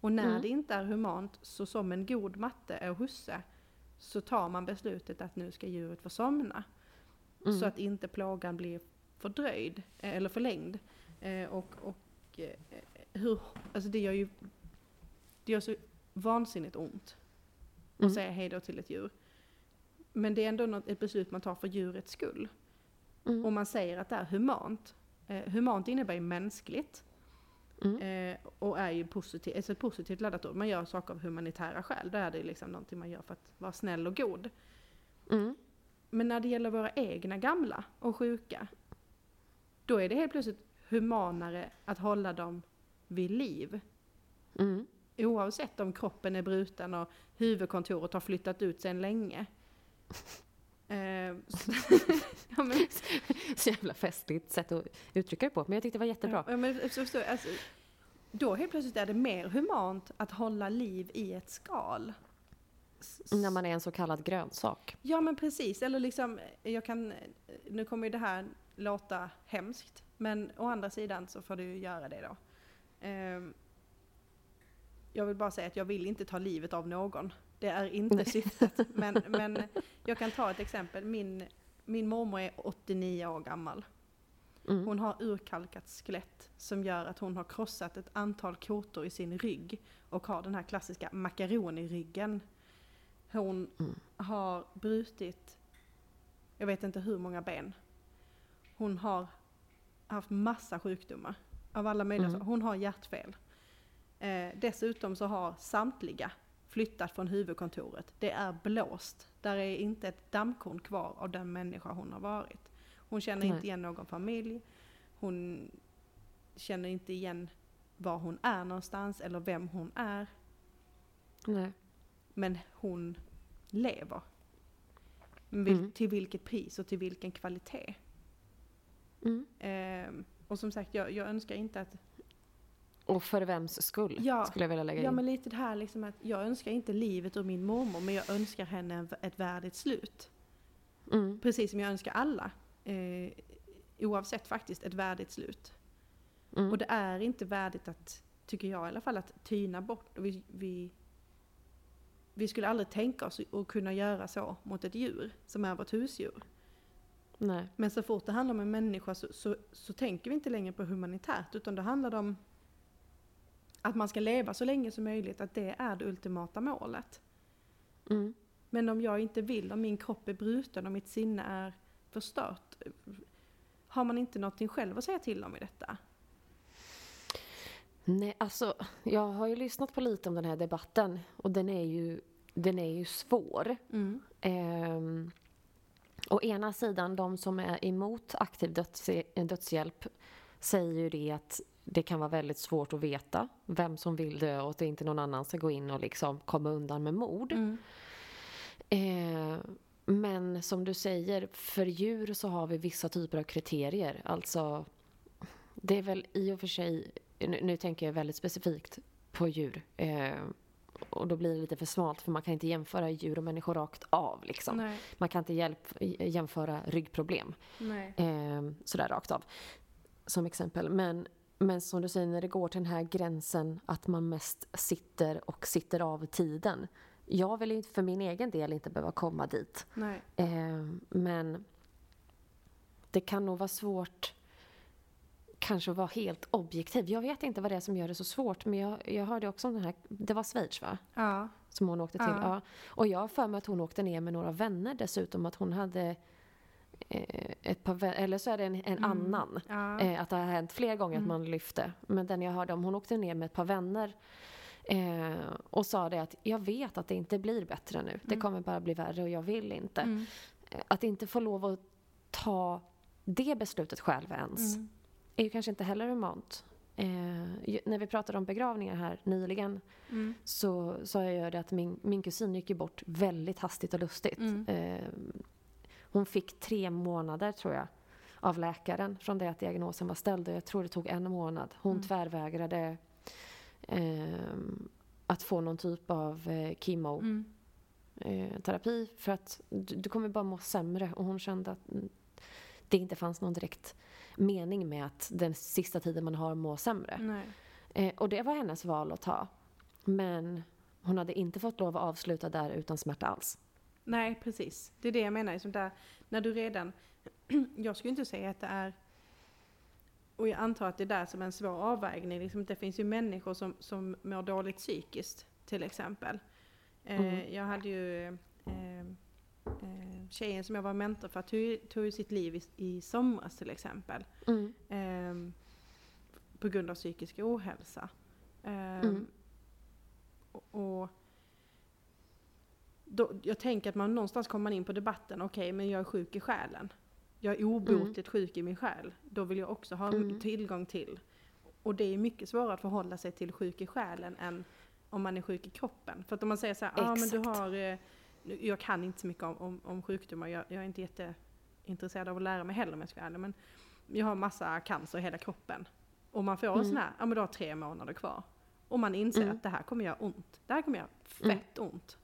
Och när Mm. det inte är humant, så som en god matte och husse, så tar man beslutet att nu ska djuret få somna. Mm. Så att inte plågan blir fördröjd, eh, eller förlängd. Eh, och och eh, hur, alltså det gör ju det gör så vansinnigt ont att Mm. säga hej då till ett djur. Men det är ändå något, ett beslut man tar för djurets skull. Mm. Och man säger att det är humant. Eh, humant innebär ju mänskligt. Mm. Eh, och är ju positiv, alltså ett positivt laddat ord. Man gör saker av humanitära skäl. Då är det liksom någonting man gör för att vara snäll och god. Mm. Men när det gäller våra egna gamla och sjuka, då är det helt plötsligt humanare att hålla dem vid liv. Mm. Oavsett om kroppen är bruten och huvudkontoret har flyttat ut sedan länge. Eh, så, ja, men, Så jävla festligt sätt att uttrycka det på. Men jag tyckte det var jättebra. Ja, men, så, så, alltså, då helt plötsligt är det mer humant att hålla liv i ett skal. När man är en så kallad grönsak. Ja men precis, eller liksom, jag kan, nu kommer ju det här låta hemskt, men å andra sidan så får du ju göra det då. Ehm, jag vill bara säga att jag vill inte ta livet av någon. Det är inte syftet. Men, men jag kan ta ett exempel. Min, min mormor är 89 år gammal. Mm. Hon har urkalkat skelett som gör att hon har krossat ett antal kotor i sin rygg och har den här klassiska makaroniryggen. Hon Mm. har brutit, jag vet inte hur många ben. Hon har haft massa sjukdomar av alla möjliga Mm. Hon har hjärtfel. Eh, dessutom så har samtliga flyttat från huvudkontoret. Det är blåst. Där är inte ett dammkorn kvar av den människa hon har varit. Hon känner Nej. inte igen någon familj. Hon känner inte igen var hon är någonstans eller vem hon är. Nej. Men hon lever. Vil- Mm. Till vilket pris och till vilken kvalitet. Mm. Ehm, och som sagt, jag, jag önskar inte att... Och för vems skull, Ja. skulle jag vilja lägga Ja in. men lite det här liksom att jag önskar inte livet ur min mormor men jag önskar henne en- ett värdigt slut. Mm. Precis som jag önskar alla. Eh, oavsett faktiskt ett värdigt slut. Mm. Och det är inte värdigt att, tycker jag i alla fall, att tyna bort. Vi, vi, vi skulle aldrig tänka oss att kunna göra så mot ett djur som är vårt husdjur. Nej. Men så fort det handlar om en människa så, så, så tänker vi inte längre på humanitärt utan det handlar om att man ska leva så länge som möjligt, att det är det ultimata målet. Mm. Men om jag inte vill, om min kropp är bruten och mitt sinne är förstört, har man inte någonting själv att säga till om i detta? Nej, alltså jag har ju lyssnat på lite om den här debatten och den är ju, den är ju svår. Mm. Ehm, å ena sidan, de som är emot aktiv döds, dödshjälp säger ju det att det kan vara väldigt svårt att veta vem som vill dö och att det inte någon annan ska gå in och liksom komma undan med mord. Mm. Eh, men som du säger, för djur så har vi vissa typer av kriterier. Alltså, det är väl i och för sig, nu, nu tänker jag väldigt specifikt på djur. Eh, och då blir det lite för smalt för man kan inte jämföra djur och människor rakt av. Liksom. Nej, Man kan inte hjälp, jämföra ryggproblem eh, sådär rakt av. Som exempel. Men, men som du säger, när det går till den här gränsen att man mest sitter och sitter av tiden. Jag vill ju för min egen del inte behöva komma dit. Eh, men det kan nog vara svårt kanske att vara helt objektiv. Jag vet inte vad det är som gör det så svårt men jag, jag hörde också om den här, det var Schweiz va? Ja. Som hon åkte till. Ja. Ja. Och jag har för mig att hon åkte ner med några vänner dessutom. Att hon hade ett par eller så är det en, en Mm. annan. Ja. Eh, att det har hänt fler gånger Mm. att man lyfte. Men den jag hörde om, hon åkte ner med ett par vänner. Eh, och sa det att jag vet att det inte blir bättre nu. Det Mm. kommer bara bli värre och jag vill inte. Mm. Eh, Att inte få lov att ta det beslutet själv ens Mm. är ju kanske inte heller humant. Eh, när vi pratade om begravningar här nyligen Mm. så sa jag det att min, min kusin gick ju bort väldigt hastigt och lustigt. Mm. Eh, hon fick tre månader tror jag av läkaren från det att diagnosen var ställd jag tror det tog en månad. Hon Mm. tvärvägrade eh, att få någon typ av eh, kemoterapi Mm. eh, terapi för att du, du kommer bara må sämre och hon kände att mm, det inte fanns någon direkt mening med att den sista tiden man har må sämre. Eh, och det var hennes val att ta. Men hon hade inte fått lov att avsluta där utan smärta alls. Nej, precis. Det är det jag menar. Liksom där, när du redan... jag skulle inte säga att det är... Och jag antar att det är där som är en svår avvägning. Liksom, det finns ju människor som, som mår dåligt psykiskt, till exempel. Eh, Mm. Jag hade ju... Eh, eh, tjejen som jag var mentor för tog, tog sitt liv i, i somras till exempel. Mm. Ehm, på grund av psykisk ohälsa. Ehm, Mm. och, och då, jag tänker att man någonstans kommer in på debatten, okej men jag är sjuk i själen. Jag är obotligt sjuk i min själ. Då vill jag också ha Mm. tillgång till. Och det är mycket svårare att förhålla sig till sjuk i själen än om man är sjuk i kroppen. För att om man säger så här, ah, men du har, eh, jag kan inte så mycket om, om, om sjukdomar, jag, jag är inte jätteintresserad av att lära mig heller om jag ska vara ärlig, men jag har massa cancer i hela kroppen. Och man får Mm. sån här, ja men du har tre månader kvar. Och man inser Mm. att det här kommer göra ont. Det här kommer göra fett ont.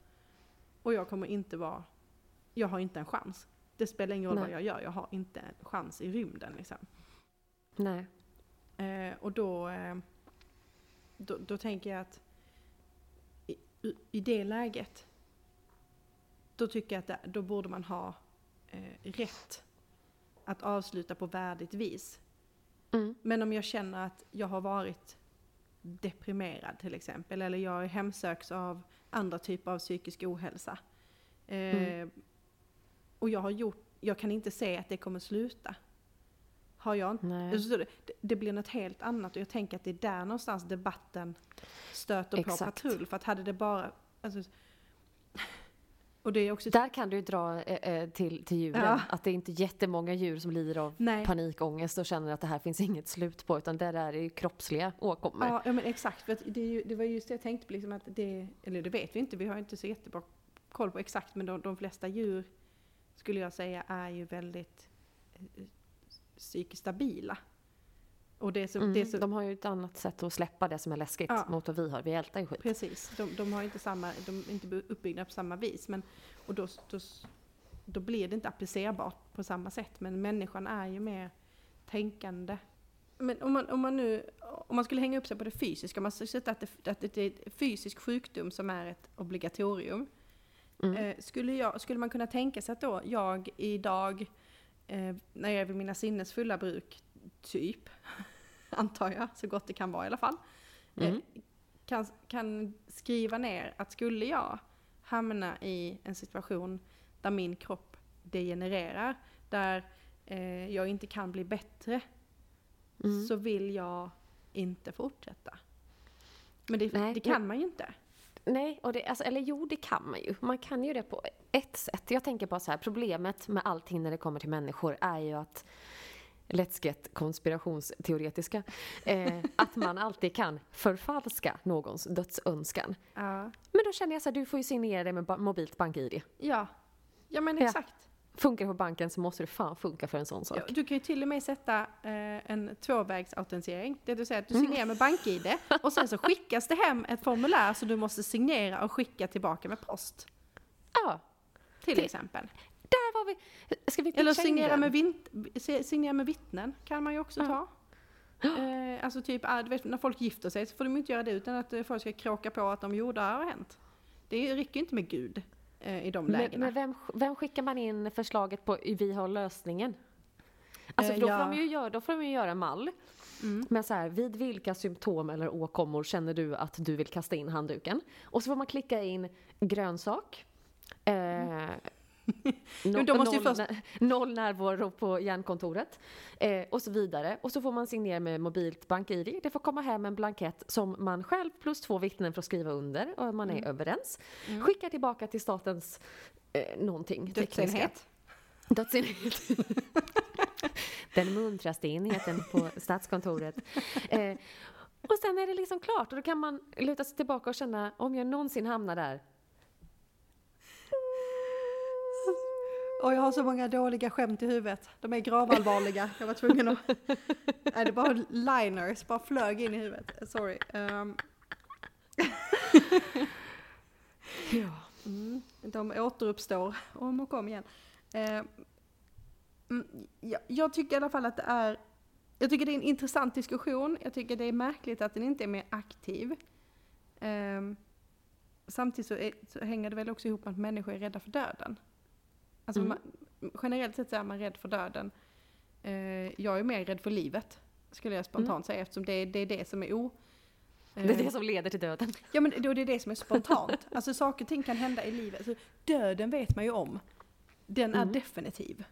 Och jag kommer inte vara, jag har inte en chans. Det spelar ingen roll Nej. vad jag gör, jag har inte en chans i rymden liksom. Nej. Eh, och då, eh, då, då tänker jag att i, i- det läget, då tycker jag att det, då borde man ha eh, rätt att avsluta på värdigt vis. Mm. Men om jag känner att jag har varit deprimerad till exempel, eller jag hemsöks av andra typer av psykisk ohälsa. Eh, Mm. Och jag har gjort, jag kan inte se att det kommer sluta. Har jag du? Det, det blir något helt annat och jag tänker att det är där någonstans debatten stöter på Exakt. patrull. För att hade det bara... Alltså, och det är också... Där kan du dra eh, eh, till, till djuren, Ja. att det är inte jättemånga djur som lider av Nej. panikångest och känner att det här finns inget slut på, utan det där är ju kroppsliga åkommor. Ja, ja men exakt. För det, ju, det var just det jag tänkte på, liksom att det, eller det vet vi inte, vi har inte så jättebra koll på exakt, men de, de flesta djur skulle jag säga är ju väldigt eh, psykiskt stabila. Och det så, Mm, det så De har ju ett annat sätt att släppa det som är läskigt Ja. mot vad vi har. Vi ältar ju skit. Precis, de, de har inte samma, de är inte uppbyggda på samma vis. Men, och då, då, då blir det inte applicerbart på samma sätt. Men människan är ju mer tänkande. Men om man, om man nu, om man skulle hänga upp sig på det fysiska, om man sätter att det, att det är fysisk sjukdom som är ett obligatorium. Mm. Eh, skulle, jag, skulle man kunna tänka sig att då jag idag, eh, när jag är vid mina sinnesfulla bruk, typ, antar jag, så gott det kan vara i alla fall, eh, Mm. kan, kan skriva ner att skulle jag hamna i en situation där min kropp degenererar, där eh, jag inte kan bli bättre, Mm. så vill jag inte fortsätta. Men det, Nej, det kan man ju inte. Nej, och det, alltså, eller jo, det kan man ju. Man kan ju det på ett sätt. Jag tänker bara så här, problemet med allting när det kommer till människor är ju att Let's get konspirationsteoretiska. Eh, att man alltid kan förfalska någons dödsönskan. Ja, Men då känner jag så här, du får ju signera det med ba- mobilt bank-id. ja. ja men Ja. exakt. Funkar det på banken så måste det fan funka för en sån sak. Ja, du kan ju till och med sätta eh, en tvåvägsautentisering. Det vill säga att du Mm. signerar med BankID och sen så skickas det hem ett formulär som du måste signera och skicka tillbaka med post. Ja, Till Det- exempel. Var vi. Ska vi Eller signera med, vint, si- signera med vittnen kan man ju också Ja. ta. Eh, alltså typ, ah, vet, när folk gifter sig så får de inte göra det utan att eh, folk ska kråka på att de gjorde har hänt. Det räcker inte med Gud eh, i de Men, lägena. men vem, vem skickar man in förslaget på Vi har lösningen? Alltså Eh, för då, ja. får de ju göra, då får de ju göra en mall. Mm. Men så här, vid vilka symptom eller åkommor känner du att du vill kasta in handduken? Och så får man klicka in grönsak. Eh, Men då måste noll, först- noll närvaro på hjärnkontoret. Eh, och så vidare. Och så får man signera med mobilt bank-id. Det får komma hem en blankett som man själv plus två vittnen får skriva under och man är Mm. överens. Mm. Skickar tillbaka till statens eh, någonting. Dödsenhet. Dödsenhet. Den muntraste enheten på Statskontoret. Eh, och sen är det liksom klart och då kan man luta sig tillbaka och känna om jag någonsin hamnar där. Och jag har så många dåliga skämt i huvudet. De är gravallvarliga. Jag var tvungen att... Nej, det bara liners, bara flög in i huvudet. Sorry. Um, Ja. mm, de återuppstår om och om igen. Eh, mm, jag, jag tycker i alla fall att det är... Jag tycker det är en intressant diskussion. Jag tycker det är märkligt att den inte är mer aktiv. Ehm, samtidigt så, är, så hänger det väl också ihop med att människor är rädda för döden. Alltså Mm. man, generellt sett så är man rädd för döden. Eh, jag är mer rädd för livet, skulle jag spontant säga, eftersom det är, det är det som är o... Det är eh, det som leder till döden. Ja men då är det det som är spontant. Alltså saker och ting kan hända i livet. Alltså, döden vet man ju om. Den är Mm. definitiv.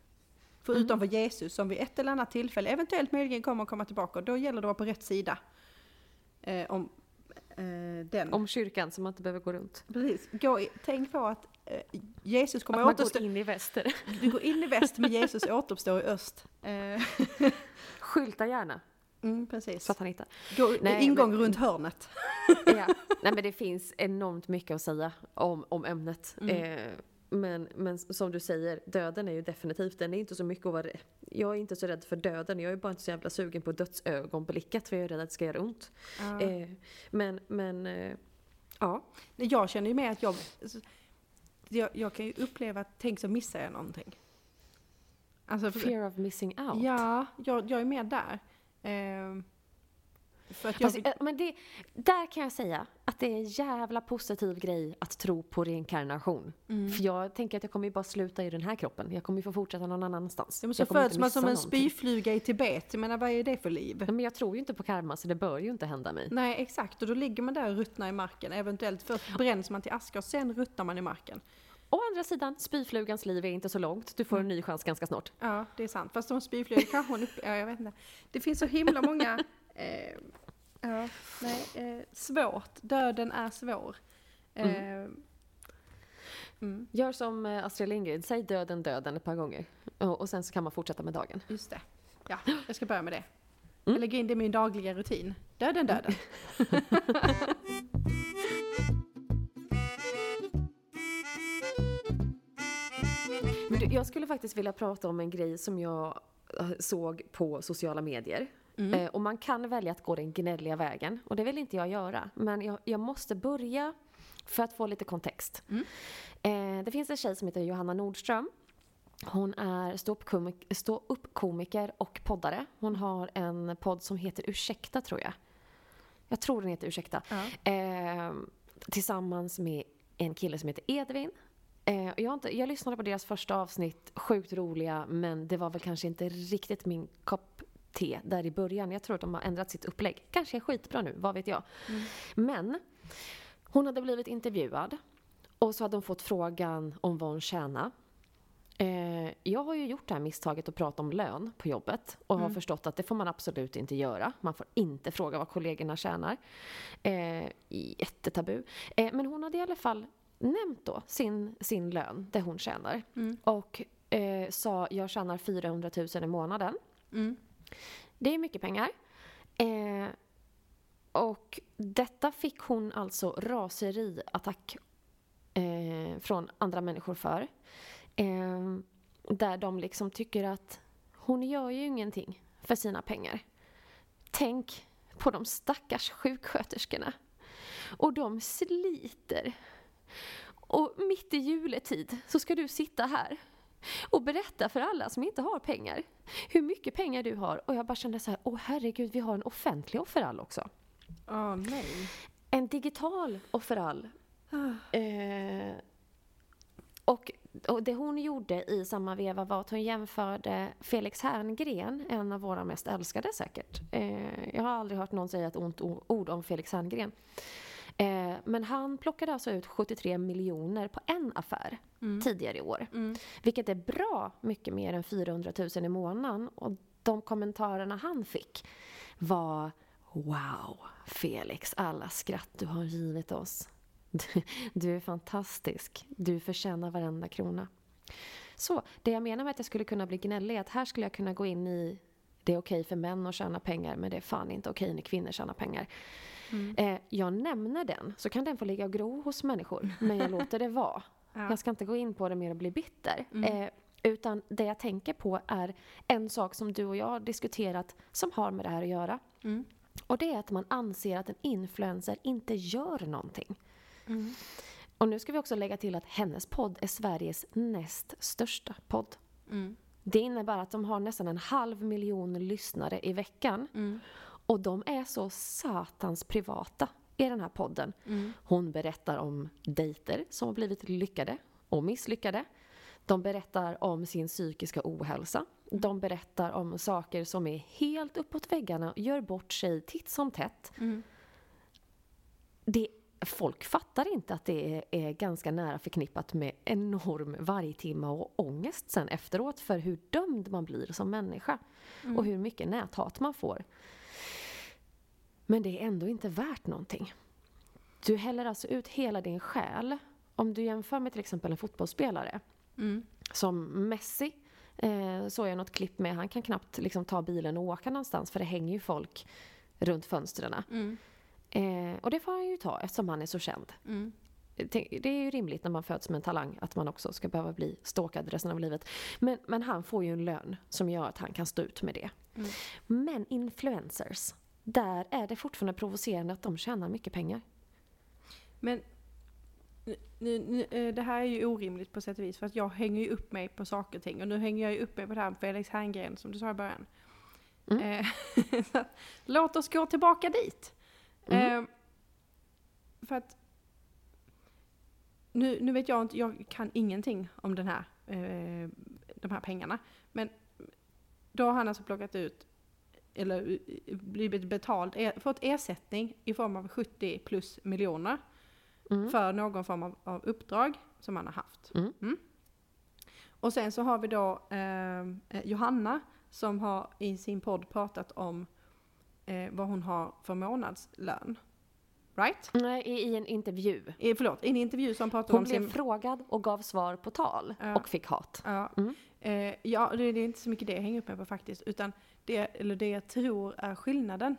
Förutom för Jesus som vid ett eller annat tillfälle eventuellt möjligen kommer att komma tillbaka. Och då gäller det att vara på rätt sida. Eh, om eh, den. Om kyrkan så man inte behöver gå runt. Precis. Gå i, tänk på att eh, Jesus kommer Att man återstå. går in i väster. Du går in i väst men Jesus återuppstår i öst. Eh, Skylta gärna mm, precis. så att han hittar. Gå, Nej, ingång men- runt hörnet. Ja. Nej men det finns enormt mycket att säga om, om ämnet. Mm. Eh, men, men som du säger, döden är ju definitivt, den är inte så mycket att vara. Jag är inte så rädd för döden, jag är bara inte så jävla sugen på dödsögonblicket för jag är rädd att det ska göra ont. Ja. Eh, men, men, eh, ja. Jag känner ju med att jag, jag, jag kan ju uppleva att tänk så missar jag någonting. Alltså, Fear of missing out. ja, jag, jag är med där. Ehm, jag, Fast, eh, men det, där kan jag säga att det är en jävla positiv grej att tro på reinkarnation. Mm. För jag tänker att jag kommer ju bara sluta i den här kroppen. Jag kommer ju få fortsätta någon annanstans. ja, men så föds man som en någonting. spyfluga i Tibet. Jag menar vad är det för liv? Nej, men jag tror ju inte på karma så det bör ju inte hända mig. Nej exakt, och då ligger man där och ruttnar i marken. Eventuellt först bränns man till aska och sen ruttnar man i marken. Å andra sidan, spyflugans liv är inte så långt. Du får en ny chans ganska snart. Ja, det är sant. Fast de spyflugor kanske hon upp... Ja, jag vet inte. Det finns så himla många... Eh, ja, nej. Eh, svårt. Döden är svår. Eh, mm, Gör som eh, Astrid Lindgren, säg döden, döden ett par gånger. Och, och sen så kan man fortsätta med dagen. just det. Ja, jag ska börja med det. Mm. Jag lägger in det i min dagliga rutin. Döden, döden. Men du, jag skulle faktiskt vilja prata om en grej som jag eh, såg på sociala medier. Mm. Eh, och man kan välja att gå den gnälliga vägen. Och det vill inte jag göra. Men jag, jag måste börja för att få lite kontext. Mm. Eh, det finns en tjej som heter Johanna Nordström. Hon är ståuppkomik- ståuppkomiker och poddare. Hon har en podd som heter Ursäkta tror jag. Jag tror den heter Ursäkta. Ja. Eh, tillsammans med en kille som heter Edvin. Eh, jag, inte, jag lyssnade på deras första avsnitt, sjukt roliga, men det var väl kanske inte riktigt min kopp te där i början. Jag tror att de har ändrat sitt upplägg. Kanske är skitbra nu, vad vet jag. Mm. Men hon hade blivit intervjuad och så hade hon fått frågan om vad hon tjänar. Eh, jag har ju gjort det här misstaget att prata om lön på jobbet och har Mm. förstått att det får man absolut inte göra. Man får inte fråga vad kollegorna tjänar. Eh, jättetabu. Eh, men hon hade i alla fall nämnt då sin, sin lön, det hon tjänar. Mm. Och eh, sa jag tjänar 400 000 i månaden. Mm. Det är mycket pengar. Eh, och detta fick hon alltså raseriattack eh, från andra människor för. Eh, där de liksom tycker att hon gör ju ingenting för sina pengar. Tänk på de stackars sjuksköterskorna. Och de sliter. Och mitt i juletid så ska du sitta här och berätta för alla som inte har pengar hur mycket pengar du har. Och jag bara kände så här, åh herregud, vi har en offentlig offerall också. Åh nej. En digital offerall. Ah. Eh, och, och det hon gjorde i samma veva var att hon jämförde Felix Herngren, en av våra mest älskade säkert. Eh, jag har aldrig hört någon säga ett ont ord om Felix Herngren. Eh, men han plockade alltså ut 73 miljoner på en affär Mm. tidigare i år. Mm. Vilket är bra mycket mer än 400 000 i månaden. Och de kommentarerna han fick var Wow, Felix, alla skratt du har givit oss. Du, du är fantastisk. Du förtjänar varenda krona. Så, det jag menar med att jag skulle kunna bli gnällig är att här skulle jag kunna gå in i det är okej för män att tjäna pengar men det är fan inte okej när kvinnor tjänar pengar. Mm. Eh, jag nämner den, så kan den få ligga och gro hos människor. Men jag låter det vara. Ja. Jag ska inte gå in på det mer och bli bitter. Mm. Eh, utan det jag tänker på är en sak som du och jag har diskuterat som har med det här att göra. Mm. Och det är att man anser att en influencer inte gör någonting. Mm. Och nu ska vi också lägga till att hennes podd är Sveriges näst största podd. Mm. Det innebär att de har nästan en halv miljon lyssnare i veckan. Mm. Och de är så satans privata i den här podden. Mm. Hon berättar om dejter som har blivit lyckade och misslyckade. De berättar om sin psykiska ohälsa. De berättar om saker som är helt uppåt väggarna och gör bort sig titt som tätt. Mm. Det folk fattar inte att det är, är ganska nära förknippat med enorm vargtimme och ångest sen efteråt för hur dömd man blir som människa. Och hur mycket näthat man får. Men det är ändå inte värt någonting. Du häller alltså ut hela din själ. Om du jämför med till exempel en fotbollsspelare Mm. som Messi eh, såg jag något klipp med. Han kan knappt liksom, ta bilen och åka någonstans för det hänger ju folk runt fönstren. Mm. Eh, och det får han ju ta eftersom han är så känd. Mm. Det är ju rimligt när man föds med en talang att man också ska behöva bli stalkad resten av livet. Men, men han får ju en lön som gör att han kan stå ut med det. Mm. Men influencers, där är det fortfarande provocerande att de tjänar mycket pengar. Men nu, nu, eh, det här är ju orimligt på sätt och vis för att jag hänger ju upp mig på saker och ting och nu hänger jag ju upp mig på det här med Felix Herngren som du sa i början. Mm. Eh, så låt oss gå tillbaka dit. Mm. Eh, för att nu, nu vet jag inte, jag kan ingenting om den här, eh, de här pengarna. Men då har han alltså plockat ut, eller eh, blivit betald, eh, fått ersättning i form av 70 plus miljoner Mm. för någon form av, av uppdrag som han har haft. Mm. Och sen så har vi då eh, eh, Johanna som har i sin podd pratat om eh, vad hon har för månadslön. Right? Nej, i, i en intervju. Eh, förlåt, i en intervju som pratade Hon om blev sin... frågad och gav svar på tal Ja. och fick hat. Ja, Mm. eh, ja det, det är inte så mycket det jag hänger upp mig på faktiskt. Utan det, eller det jag tror är skillnaden.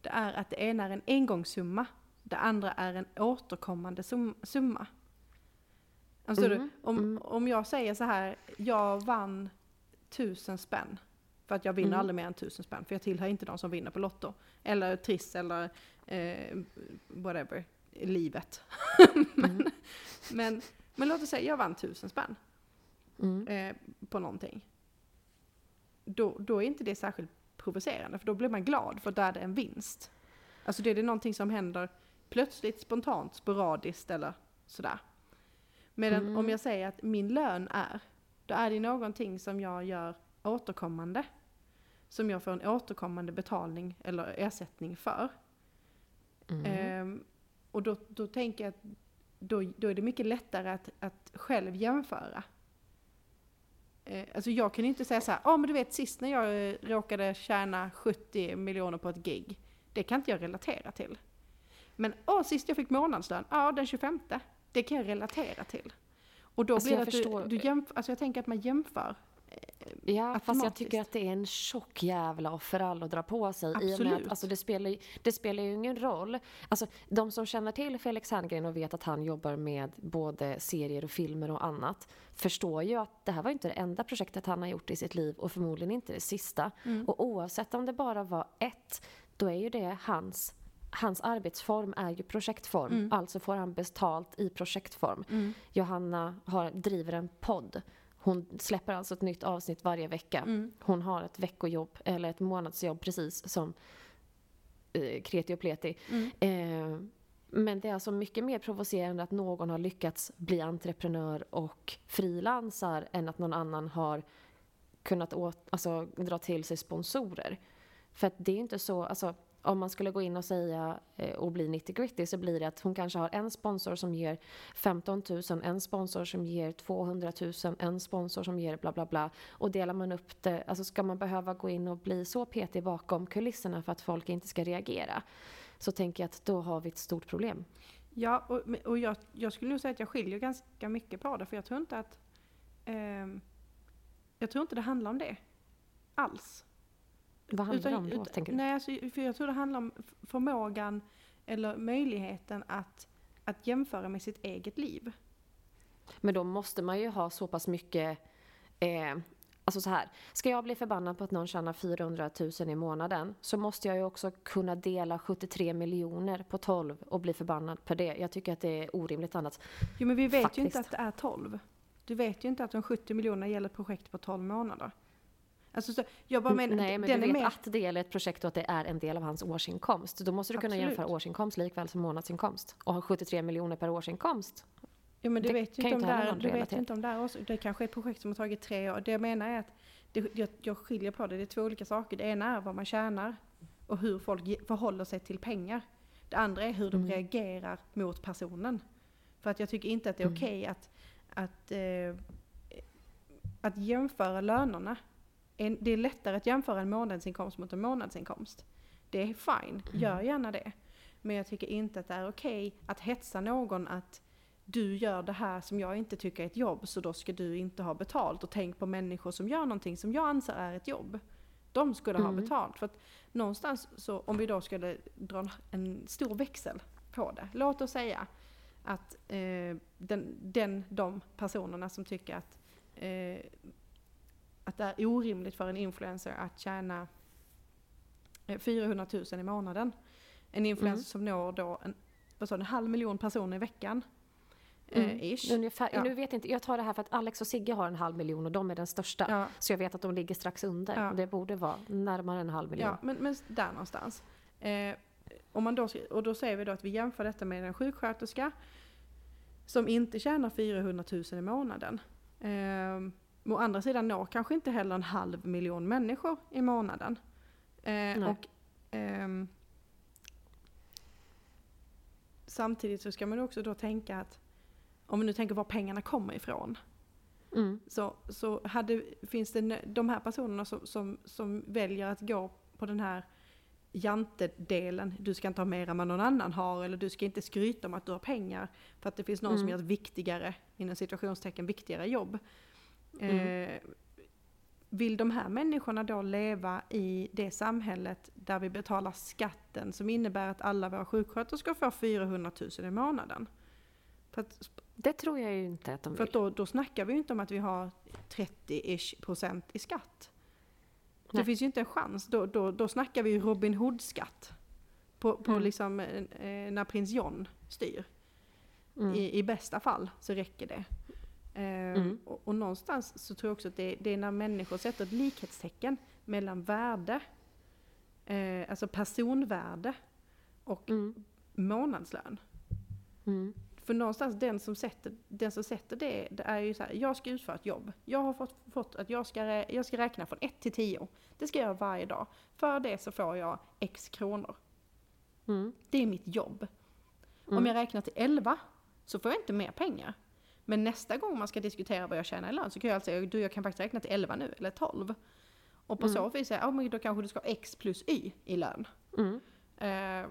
Det är att det ena är en engångssumma. Det andra är en återkommande sum, summa. Alltså, Mm, du, om, mm. om jag säger så här, jag vann tusen spänn. För att jag vinner Mm. aldrig mer än tusen spänn. För jag tillhör inte de som vinner på Lotto. Eller Triss eller eh, whatever. Livet. men, Mm. men, men låt oss säga, jag vann tusen spänn Mm. eh, på någonting. Då, då är inte det särskilt provocerande, för då blir man glad för då är det en vinst. Alltså det är det någonting som händer plötsligt, spontant, sporadiskt eller sådär. Medan Mm. om jag säger att min lön är, då är det någonting som jag gör återkommande. Som jag får en återkommande betalning eller ersättning för. Mm. Ehm, och då, då tänker jag att då, då är det mycket lättare att, att själv jämföra. Eh, alltså jag kan ju inte säga så här, ja men du vet sist när jag eh, råkade tjäna 70 miljoner på ett gig. Det kan inte jag relatera till. Men åh, sist jag fick månadslön, ja den 25. Det kan jag relatera till. Och då Alltså, blir det att förstår- du, du jämför, alltså jag tänker att man jämför. Ja, fast jag tycker att det är en tjock jävla offerall att dra på sig. I och med Absolut. att, alltså, det, spelar, det spelar ju ingen roll. Alltså, de som känner till Felix Herngren och vet att han jobbar med både serier och filmer och annat förstår ju att det här var inte det enda projektet han har gjort i sitt liv och förmodligen inte det sista. Mm. Och oavsett om det bara var ett, då är ju det hans Hans arbetsform är ju projektform, Mm. alltså får han betalt i projektform. Mm. Johanna har, driver en podd. Hon släpper alltså ett nytt avsnitt varje vecka. Mm. Hon har ett veckojobb, eller ett månadsjobb precis som eh, Kreti och Pleti. Mm. Eh, men det är alltså mycket mer provocerande att någon har lyckats bli entreprenör och frilansar än att någon annan har kunnat åt, alltså, dra till sig sponsorer. För att det är inte så, alltså, om man skulle gå in och säga eh, och bli 90 gritty så blir det att hon kanske har en sponsor som ger 15 000, en sponsor som ger 200 000, en sponsor som ger bla bla bla. Och delar man upp det, alltså ska man behöva gå in och bli så petig bakom kulisserna för att folk inte ska reagera så tänker jag att då har vi ett stort problem. Ja, och, och jag, jag skulle nog säga att jag skiljer ganska mycket på det, för jag tror inte att... eh, jag tror inte det handlar om det. Alls. Vad handlar det om då, ut- tänker du? Nej, alltså, för jag tror det handlar om förmågan eller möjligheten att, att jämföra med sitt eget liv. Men då måste man ju ha så pass mycket... Eh, alltså så här, ska jag bli förbannad på att någon tjänar 400 000 i månaden så måste jag ju också kunna dela 73 miljoner på 12 och bli förbannad på det. Jag tycker att det är orimligt annat. Jo, men vi vet ju Faktiskt. inte att det är 12. Du vet ju inte att de 70 miljonerna gäller ett projekt på 12 månader. Alltså, så, jag bara menar, Nej, men den du vet mer... att det gäller ett projekt och att det är en del av hans årsinkomst. Då måste du kunna Absolut. jämföra årsinkomst likväl som månadsinkomst. Och ha 73 miljoner per årsinkomst. Ja, men du Det vet ju inte om ju det inte heller är, vara du vet inte om det är också, det kanske är ett projekt som har tagit tre år. Det jag menar är att det, jag, jag skiljer på det, det är två olika saker. Det ena är vad man tjänar och hur folk förhåller sig till pengar. Det andra är hur de Mm. reagerar mot personen. För att jag tycker inte att det är Mm. okej att, att, eh, att jämföra lönerna. En, det är lättare att jämföra en månadsinkomst mot en månadsinkomst. Det är fine, gör gärna det. Men jag tycker inte att det är okej att hetsa någon att du gör det här som jag inte tycker är ett jobb så då ska du inte ha betalt. Och tänk på människor som gör någonting som jag anser är ett jobb. De skulle ha Mm. betalt. För att någonstans så om vi då skulle dra en- en stor växel på det. Låt oss säga att eh, den, den, de personerna som tycker att, eh, att det är orimligt för en influencer att tjäna eh, 400 000 i månaden. En influencer Mm. som når då en, vad sa en halv miljon personer i veckan. Eh, Mm. ish. Ungefär, Ja. Nu vet jag inte, jag tar det här för att Alex och Sigge har en halv miljon och de är den största. Ja, Så jag vet att de ligger strax under. Ja. Det borde vara närmare en halv miljon. ja men, men där någonstans. Eh, om man då, och då säger vi då att vi jämför detta med en sjuksköterska som inte tjänar 400 000 i månaden. Eh, å andra sidan når kanske inte heller en halv miljon människor i månaden. Eh, och, ehm, samtidigt så ska man också då tänka att, om man nu tänker var pengarna kommer ifrån, Mm. så, så hade, finns det de här personerna som, som, som väljer att gå på den här jantedelen, du ska inte ha mer än vad någon annan har, eller du ska inte skryta om att du har pengar, för att det finns någon som Mm. gör ett viktigare, inom situationstecken viktigare jobb. Mm. Eh, vill de här människorna då leva i det samhället där vi betalar skatten som innebär att alla våra sjuksköterskor får 400 000 i månaden? För att Det tror jag ju inte att de för vill. att då, då snackar vi ju inte om att vi har 30-ish procent i skatt. Det Nej. finns ju inte en chans. Då, då, då snackar vi ju Robin Hood-skatt. På, på Mm. liksom eh, när prins John styr. Mm. I, I bästa fall så räcker det. Eh, Mm. och, och någonstans så tror jag också att det, det är när människor sätter ett likhetstecken mellan värde, eh, alltså personvärde och Mm. månadslön. Mm. För någonstans den som sätter, den som sätter det, det är ju så här, jag ska utföra ett jobb. Jag har fått, fått att jag ska, jag ska räkna från 1 till 10. Det ska jag göra varje dag. För det så får jag x kronor. Mm. Det är mitt jobb. Om Mm. jag räknar till 11 så får jag inte mer pengar. Men nästa gång man ska diskutera vad jag tjänar i lön så kan jag alltså säga, du jag kan faktiskt räkna till 11 nu, eller 12. Och på Mm. så vis säga, ja men då kanske du ska ha x plus y i lön. Mm. Eh,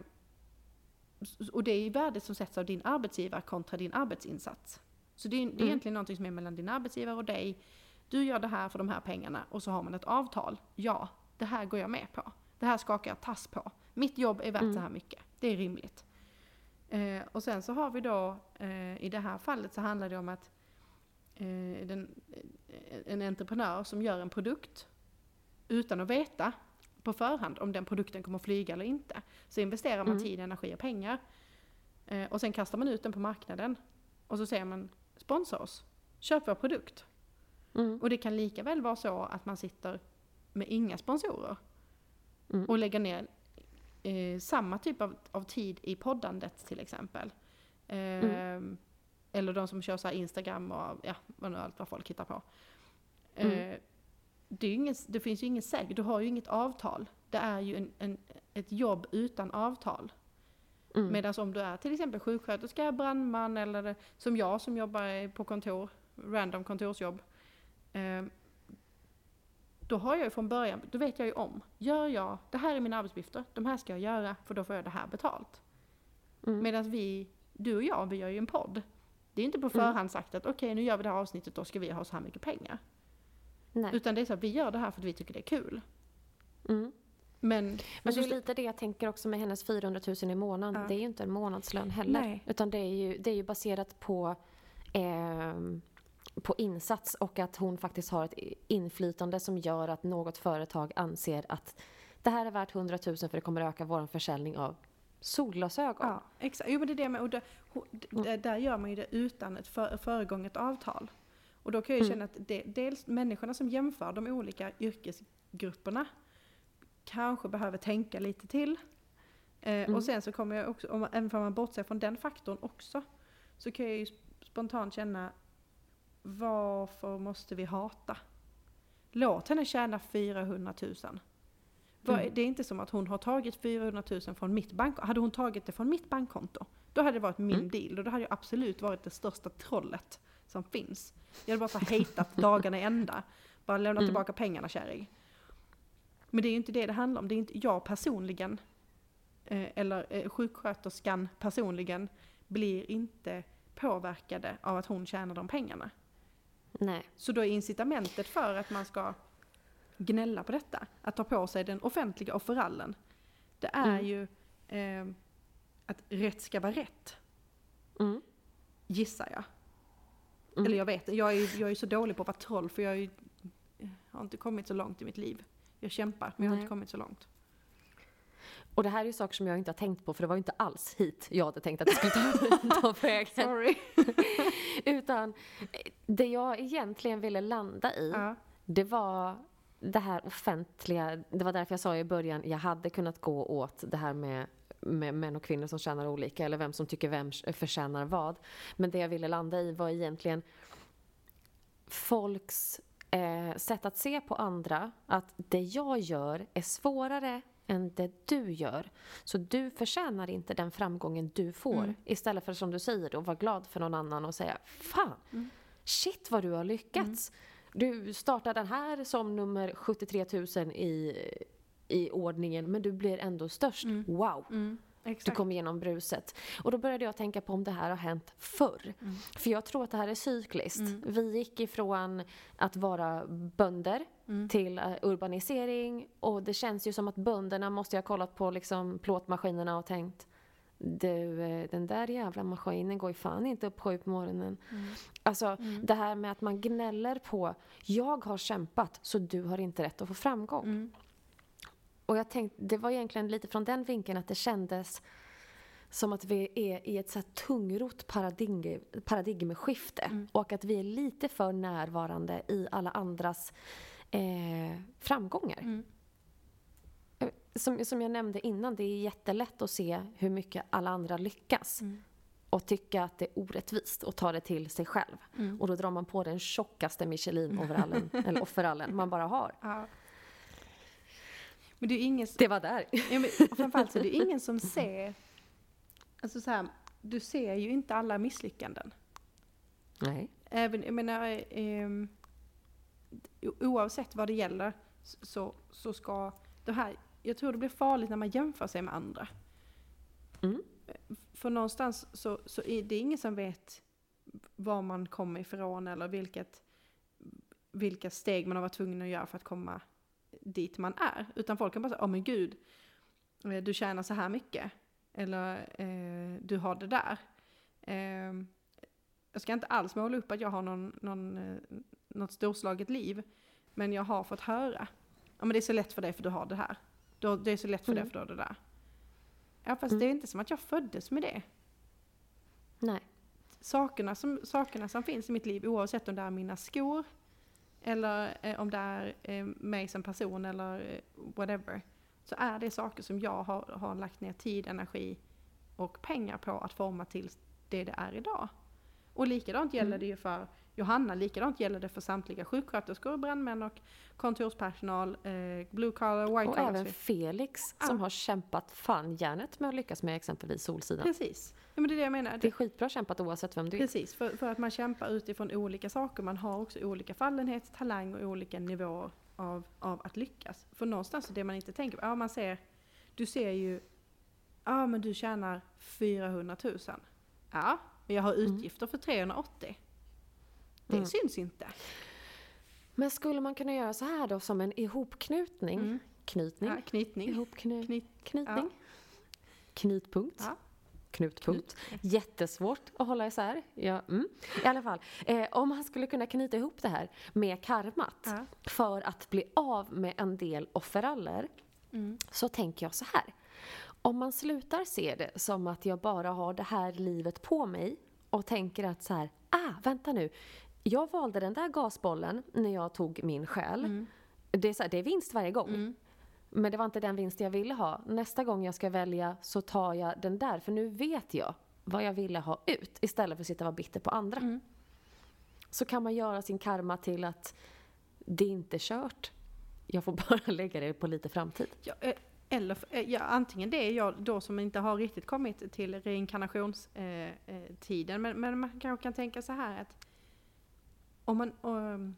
och det är ju värdet som sätts av din arbetsgivare kontra din arbetsinsats. Så det är, det är Mm. egentligen någonting som är mellan din arbetsgivare och dig. Du gör det här för de här pengarna och så har man ett avtal. Ja, det här går jag med på. Det här skakar jag tass på. Mitt jobb är värt Mm. så här mycket. Det är rimligt. Eh, och sen så har vi då, eh, i det här fallet så handlar det om att eh, den, eh, en entreprenör som gör en produkt utan att veta på förhand om den produkten kommer att flyga eller inte. Så investerar man Mm. tid, energi och pengar. Eh, och sen kastar man ut den på marknaden. Och så säger man sponsra oss, köp vår produkt. Mm. Och det kan lika väl vara så att man sitter med inga sponsorer. Mm. Och lägger ner eh, samma typ av, av tid i poddandet till exempel. Eh, Mm. Eller de som kör så Instagram och ja, vad nu allt vad folk hittar på. Eh, Mm. det, är ju ingen, det finns ju ingen säker, du har ju inget avtal. Det är ju en, en, ett jobb utan avtal. Mm. Medan om du är till exempel sjuksköterska, brandman eller som jag som jobbar på kontor, random kontorsjobb. Eh, då har jag ju från början, då vet jag ju om. Gör jag, det här är mina arbetsuppgifter, de här ska jag göra för då får jag det här betalt. Mm. Medan vi, du och jag, vi gör ju en podd. Det är inte på Mm. förhand sagt att okej nu gör vi det här avsnittet, då ska vi ha så här mycket pengar. Nej. Utan det är så att vi gör det här för att vi tycker det är kul. Mm. Men, Men men det är lite det jag tänker också med hennes 400 000 i månaden. Ja. Det är ju inte en månadslön heller. Nej. Utan det är ju, det är ju baserat på, ehm, på insats och att hon faktiskt har ett inflytande som gör att något företag anser att det här är värt 100 000 för det kommer öka vår försäljning av solglasögon. Ja, exakt. Jo men det är det med, och det, ho- d- Mm. där gör man ju det utan ett för, föregånget avtal. Och då kan jag ju Mm. känna att det, dels människorna som jämför de olika yrkesgrupperna kanske behöver tänka lite till. Eh, Mm. Och sen så kommer jag också, om, även om man bortser från den faktorn också, så kan jag ju sp- spontant känna varför måste vi hata? Låt henne tjäna 400 000. Vad- Mm. Det är inte som att hon har tagit 400 000 från mitt bankkonto. Hade hon tagit det från mitt bankkonto, då hade det varit min Mm. deal och då hade jag absolut varit det största trollet som finns. Jag hade bara så hatat dagarna ända. Bara lämna Mm. tillbaka pengarna kärring. Men det är ju inte det det handlar om. Det är inte jag personligen, eh, eller eh, sjuksköterskan personligen, blir inte påverkade av att hon tjänar de pengarna. Nej. Så då är incitamentet för att man ska gnälla på detta, att ta på sig den offentliga offerallen, det är Mm. ju eh, att rätt ska vara rätt, Mm. gissar jag. Mm. Eller jag vet jag är, jag är så dålig på att vara troll för jag, är, jag har inte kommit så långt i mitt liv. Jag kämpar, men jag har Nej. inte kommit så långt. Och det här är ju saker som jag inte har tänkt på för det var ju inte alls hit jag hade tänkt att det skulle ta, ta vägen. Sorry. Utan eh, det jag egentligen ville landa i, Ja. det var det här offentliga. Det var därför jag sa i början, jag hade kunnat gå åt det här med med män och kvinnor som tjänar olika eller vem som tycker vem förtjänar vad. Men det jag ville landa i var egentligen folks eh, sätt att se på andra. Att det jag gör är svårare än det du gör. Så du förtjänar inte den framgången du får. Mm. Istället för som du säger då, vara glad för någon annan och säga Fan, Mm. shit vad du har lyckats. Du startar den här som nummer 73 000 i, i ordningen men du blir ändå störst. Mm. Wow! Mm. Du Exakt. kom igenom bruset. Och då började jag tänka på om det här har hänt förr. Mm. För jag tror att det här är cykliskt. Mm. Vi gick ifrån att vara bönder Mm. till eh, urbanisering och det känns ju som att bönderna måste ha kollat på liksom plåtmaskinerna och tänkt du, eh, den där jävla maskinen går ju fan inte upp sju på morgonen. Mm. Alltså Mm. det här med att man gnäller på jag har kämpat så du har inte rätt att få framgång. Mm. Och jag tänkte, det var egentligen lite från den vinkeln att det kändes som att vi är i ett så här tungrot paradigm, paradigmskifte. Mm. Och att vi är lite för närvarande i alla andras eh, framgångar. Mm. Som, som jag nämnde innan, det är jättelätt att se hur mycket alla andra lyckas. Mm. Och tycka att det är orättvist och ta det till sig själv. Mm. Och då drar man på den tjockaste Michelin-overallen, eller offerallen man bara har. Ja. Men det är ingen, Det var där. Ja, men framförallt så är det ingen som ser, alltså så här, du ser ju inte alla misslyckanden. Nej. Även, jag menar, o- oavsett vad det gäller så, så ska det här, jag tror det blir farligt när man jämför sig med andra. Mm. För någonstans så, så är det ingen som vet var man kommer ifrån eller vilket, vilka steg man har varit tvungen att göra för att komma dit man är. Utan folk kan bara säga, åh men gud, eh, du tjänar så här mycket. Eller eh, du har det där. Eh, jag ska inte alls måla upp att jag har någon, någon, eh, något storslaget liv. Men jag har fått höra, ja men det är så lätt för dig för du har det här. Du Det är så lätt för dig Mm. för du har det där. Ja fast Mm. det är inte som att jag föddes med det. Nej. Sakerna som, sakerna som finns i mitt liv, oavsett om det är mina skor, eller eh, om det är eh, mig som person eller eh, whatever, så är det saker som jag har, har lagt ner tid, energi och pengar på att forma till det det är idag. Och likadant gäller Mm. det ju för Johanna, likadant gäller det för samtliga sjuksköterskor, brandmän och kontorspersonal, eh, blue collar, white Och collar. även Felix som Ja. har kämpat fan järnet med att lyckas med exempelvis Solsidan. Precis. Ja, men det är det jag menar. Det är skitbra kämpat oavsett vem du är. Precis, för, för att man kämpar utifrån olika saker. Man har också olika fallenhet, talang och olika nivåer av, av att lyckas. För någonstans det man inte tänker på, ja man ser, du ser ju, ja men du tjänar 400 000. Ja, men jag har Mm. utgifter för 380. Det Mm. syns inte. Men skulle man kunna göra så här då som en ihopknutning? Mm. Knytning? Ja, knytning. Ihopkny- Knyt, Knytning? Knutpunkt? Ja. Knutpunkt. Jättesvårt att hålla isär. Ja, mm. I alla fall, eh, om man skulle kunna knyta ihop det här med karmat ja. för att bli av med en del offeraller Mm. så tänker jag så här. Om man slutar se det som att jag bara har det här livet på mig och tänker att så här, ah, vänta nu. Jag valde den där gasbollen när jag tog min själ. Mm. Det, är så här, det är vinst varje gång. Mm. Men det var inte den vinst jag ville ha. Nästa gång jag ska välja så tar jag den där. För nu vet jag vad jag ville ha ut. Istället för att sitta och vara bitter på andra. Mm. Så kan man göra sin karma till att det inte är kört. jag får bara lägga det på lite framtid. Ja, eh, eller eh, ja, antingen det är jag då som inte har riktigt kommit till reinkarnationstiden, eh, men, men man kanske kan tänka så här att om man, ehm,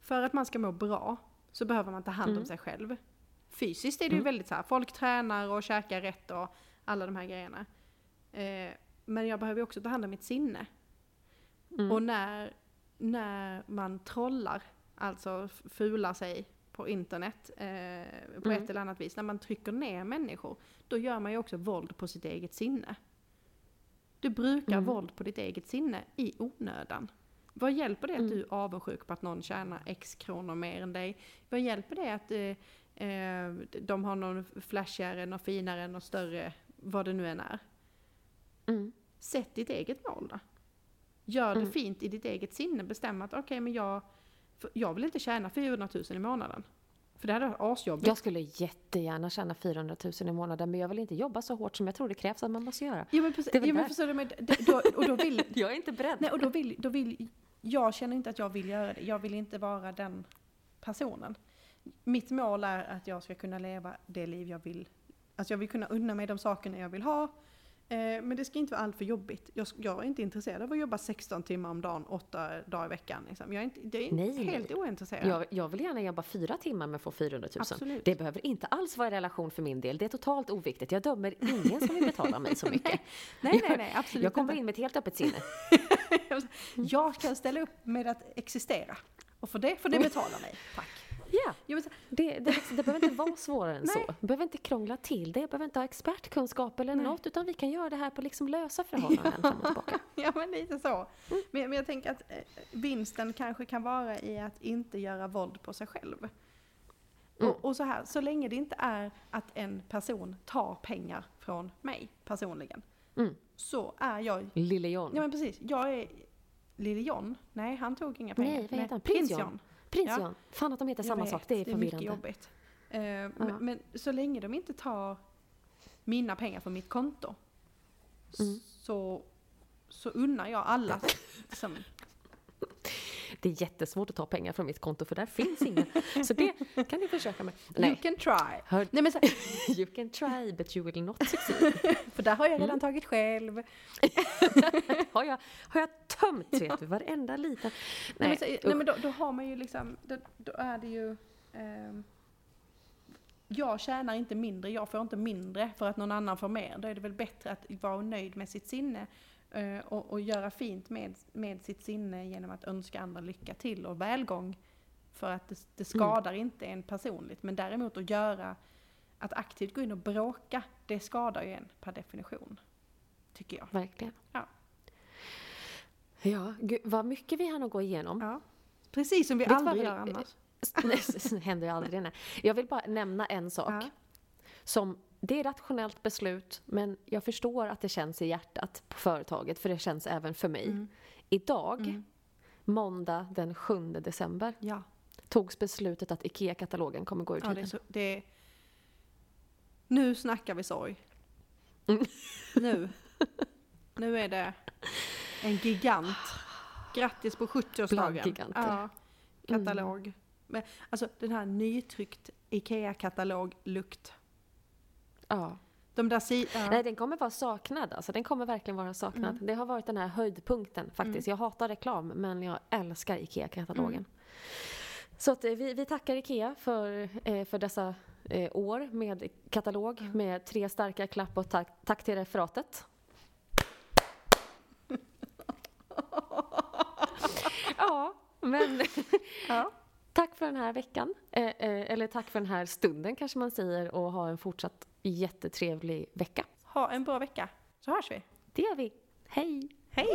för att man ska må bra så behöver man ta hand om Mm. sig själv. Fysiskt är det ju Mm. väldigt så här, folk tränar och käkar rätt och alla de här grejerna. Eh, men jag behöver ju också ta hand om mitt sinne. Mm. Och när, när man trollar, alltså fular sig på internet eh, på Mm. ett eller annat vis, när man trycker ner människor, då gör man ju också våld på sitt eget sinne. Du brukar Mm. våld på ditt eget sinne i onödan. Vad hjälper det att Mm. du är avundsjuk på att någon tjänar x kronor mer än dig? Vad hjälper det att eh, eh, de har någon flashigare, något finare, något större, vad det nu än är? Mm. Sätt ditt eget mål då. Gör det Mm. fint i ditt eget sinne. Bestäm att okej, men jag, jag vill inte tjäna 400 000 i månaden. För det hade varit asjobbigt. Jag skulle jättegärna tjäna 400 000 i månaden men jag vill inte jobba så hårt som jag tror det krävs att man måste göra. Ja men precis, Det är väl ja, men där. förstår du, men d- då, och då vill, Jag är inte beredd. nej, och då vill, då vill, jag känner inte att jag vill göra det. Jag vill inte vara den personen. Mitt mål är att jag ska kunna leva det liv jag vill. Alltså jag vill kunna unna mig de sakerna jag vill ha. Eh, men det ska inte vara allt för jobbigt. Jag, jag är inte intresserad av att jobba 16 timmar om dagen, 8 dagar i veckan. Liksom. Jag är inte, det är Nej, helt nej. ointresserad. Jag, jag vill gärna jobba fyra timmar men få 400 000. Absolut. Det behöver inte alls vara i relation för min del. Det är totalt oviktigt. Jag dömer ingen som vill betala mig så mycket. nej, nej, nej, absolut Jag kommer inte. in med ett helt öppet sinne. Jag kan ställa upp med att existera. Och för det får ni betala mig. Tack. Ja, så- det, det, det behöver inte vara svårare än så. Det behöver inte krångla till det. Jag behöver inte ha expertkunskap eller Nej. något. Utan vi kan göra det här på liksom lösa förhållanden fram och tillbaka. Ja men lite så. Men, men jag tänker att eh, vinsten kanske kan vara i att inte göra våld på sig själv. Mm. Och, och så här, så länge det inte är att en person tar pengar från mig personligen. Mm. Så är jag, Lille John. ja men precis, jag är Lille John. Nej han tog inga pengar. Nej, vad heter han? Prins Prins John. Prins Ja. John. Fan att de heter Jag samma vet, sak. Det är mycket förvirrande. jobbigt. Eh, men, men så länge de inte tar mina pengar från mitt konto Mm. så, så unnar jag alla liksom, Det är jättesvårt att ta pengar från mitt konto för där finns inga. Så det kan ni försöka med. You Nej, can try. hör, Nej men så, you can try but you will not succeed. för där har jag redan Mm. tagit själv. Har jag, har jag tömt vet du, varenda liten. Nej, Nej, men, så, nej men då, då har man ju liksom, då, då är det ju ehm, jag tjänar inte mindre, jag får inte mindre för att någon annan får mer. Då är det väl bättre att vara nöjd med sitt sinne eh, och, och göra fint med, med sitt sinne genom att önska andra lycka till och välgång. För att det, det skadar inte en personligt. Men däremot att göra, att aktivt gå in och bråka, det skadar ju en per definition. Tycker jag. Verkligen. Ja. Ja, gud, vad mycket vi hann att gå igenom. Ja. Precis som vi Vet aldrig gör annars. Det händer ju aldrig. Nej. Jag vill bara nämna en sak. Ja. Som, det är rationellt beslut, men jag förstår att det känns i hjärtat på företaget, för det känns även för mig. Mm. Idag, Mm. måndag den 7 december, Ja. togs beslutet att IKEA-katalogen kommer gå ur Ja, det är tiden. så, det är, nu snackar vi sorg. Mm. Nu. Nu är det en gigant. Grattis på 70-årsdagen. Bland giganter. Ja, katalog. Men, alltså den här nytryckt IKEA-katalog-lukt. Ja. De där si- ja. Nej, den kommer vara saknad. Alltså, den kommer verkligen vara saknad. Mm. Det har varit den här höjdpunkten faktiskt. Jag hatar reklam, men jag älskar IKEA-katalogen. Mm. Så att, eh, vi, vi tackar IKEA för, eh, för dessa eh, år med katalog, Mm. med tre starka klapp och tack, tack till referatet. ja, men Ja. tack för den här veckan. Eh, eh, eller tack för den här stunden kanske man säger och ha en fortsatt jättetrevlig vecka. Ha en bra vecka, så hörs vi. Det gör vi. Hej! Hej!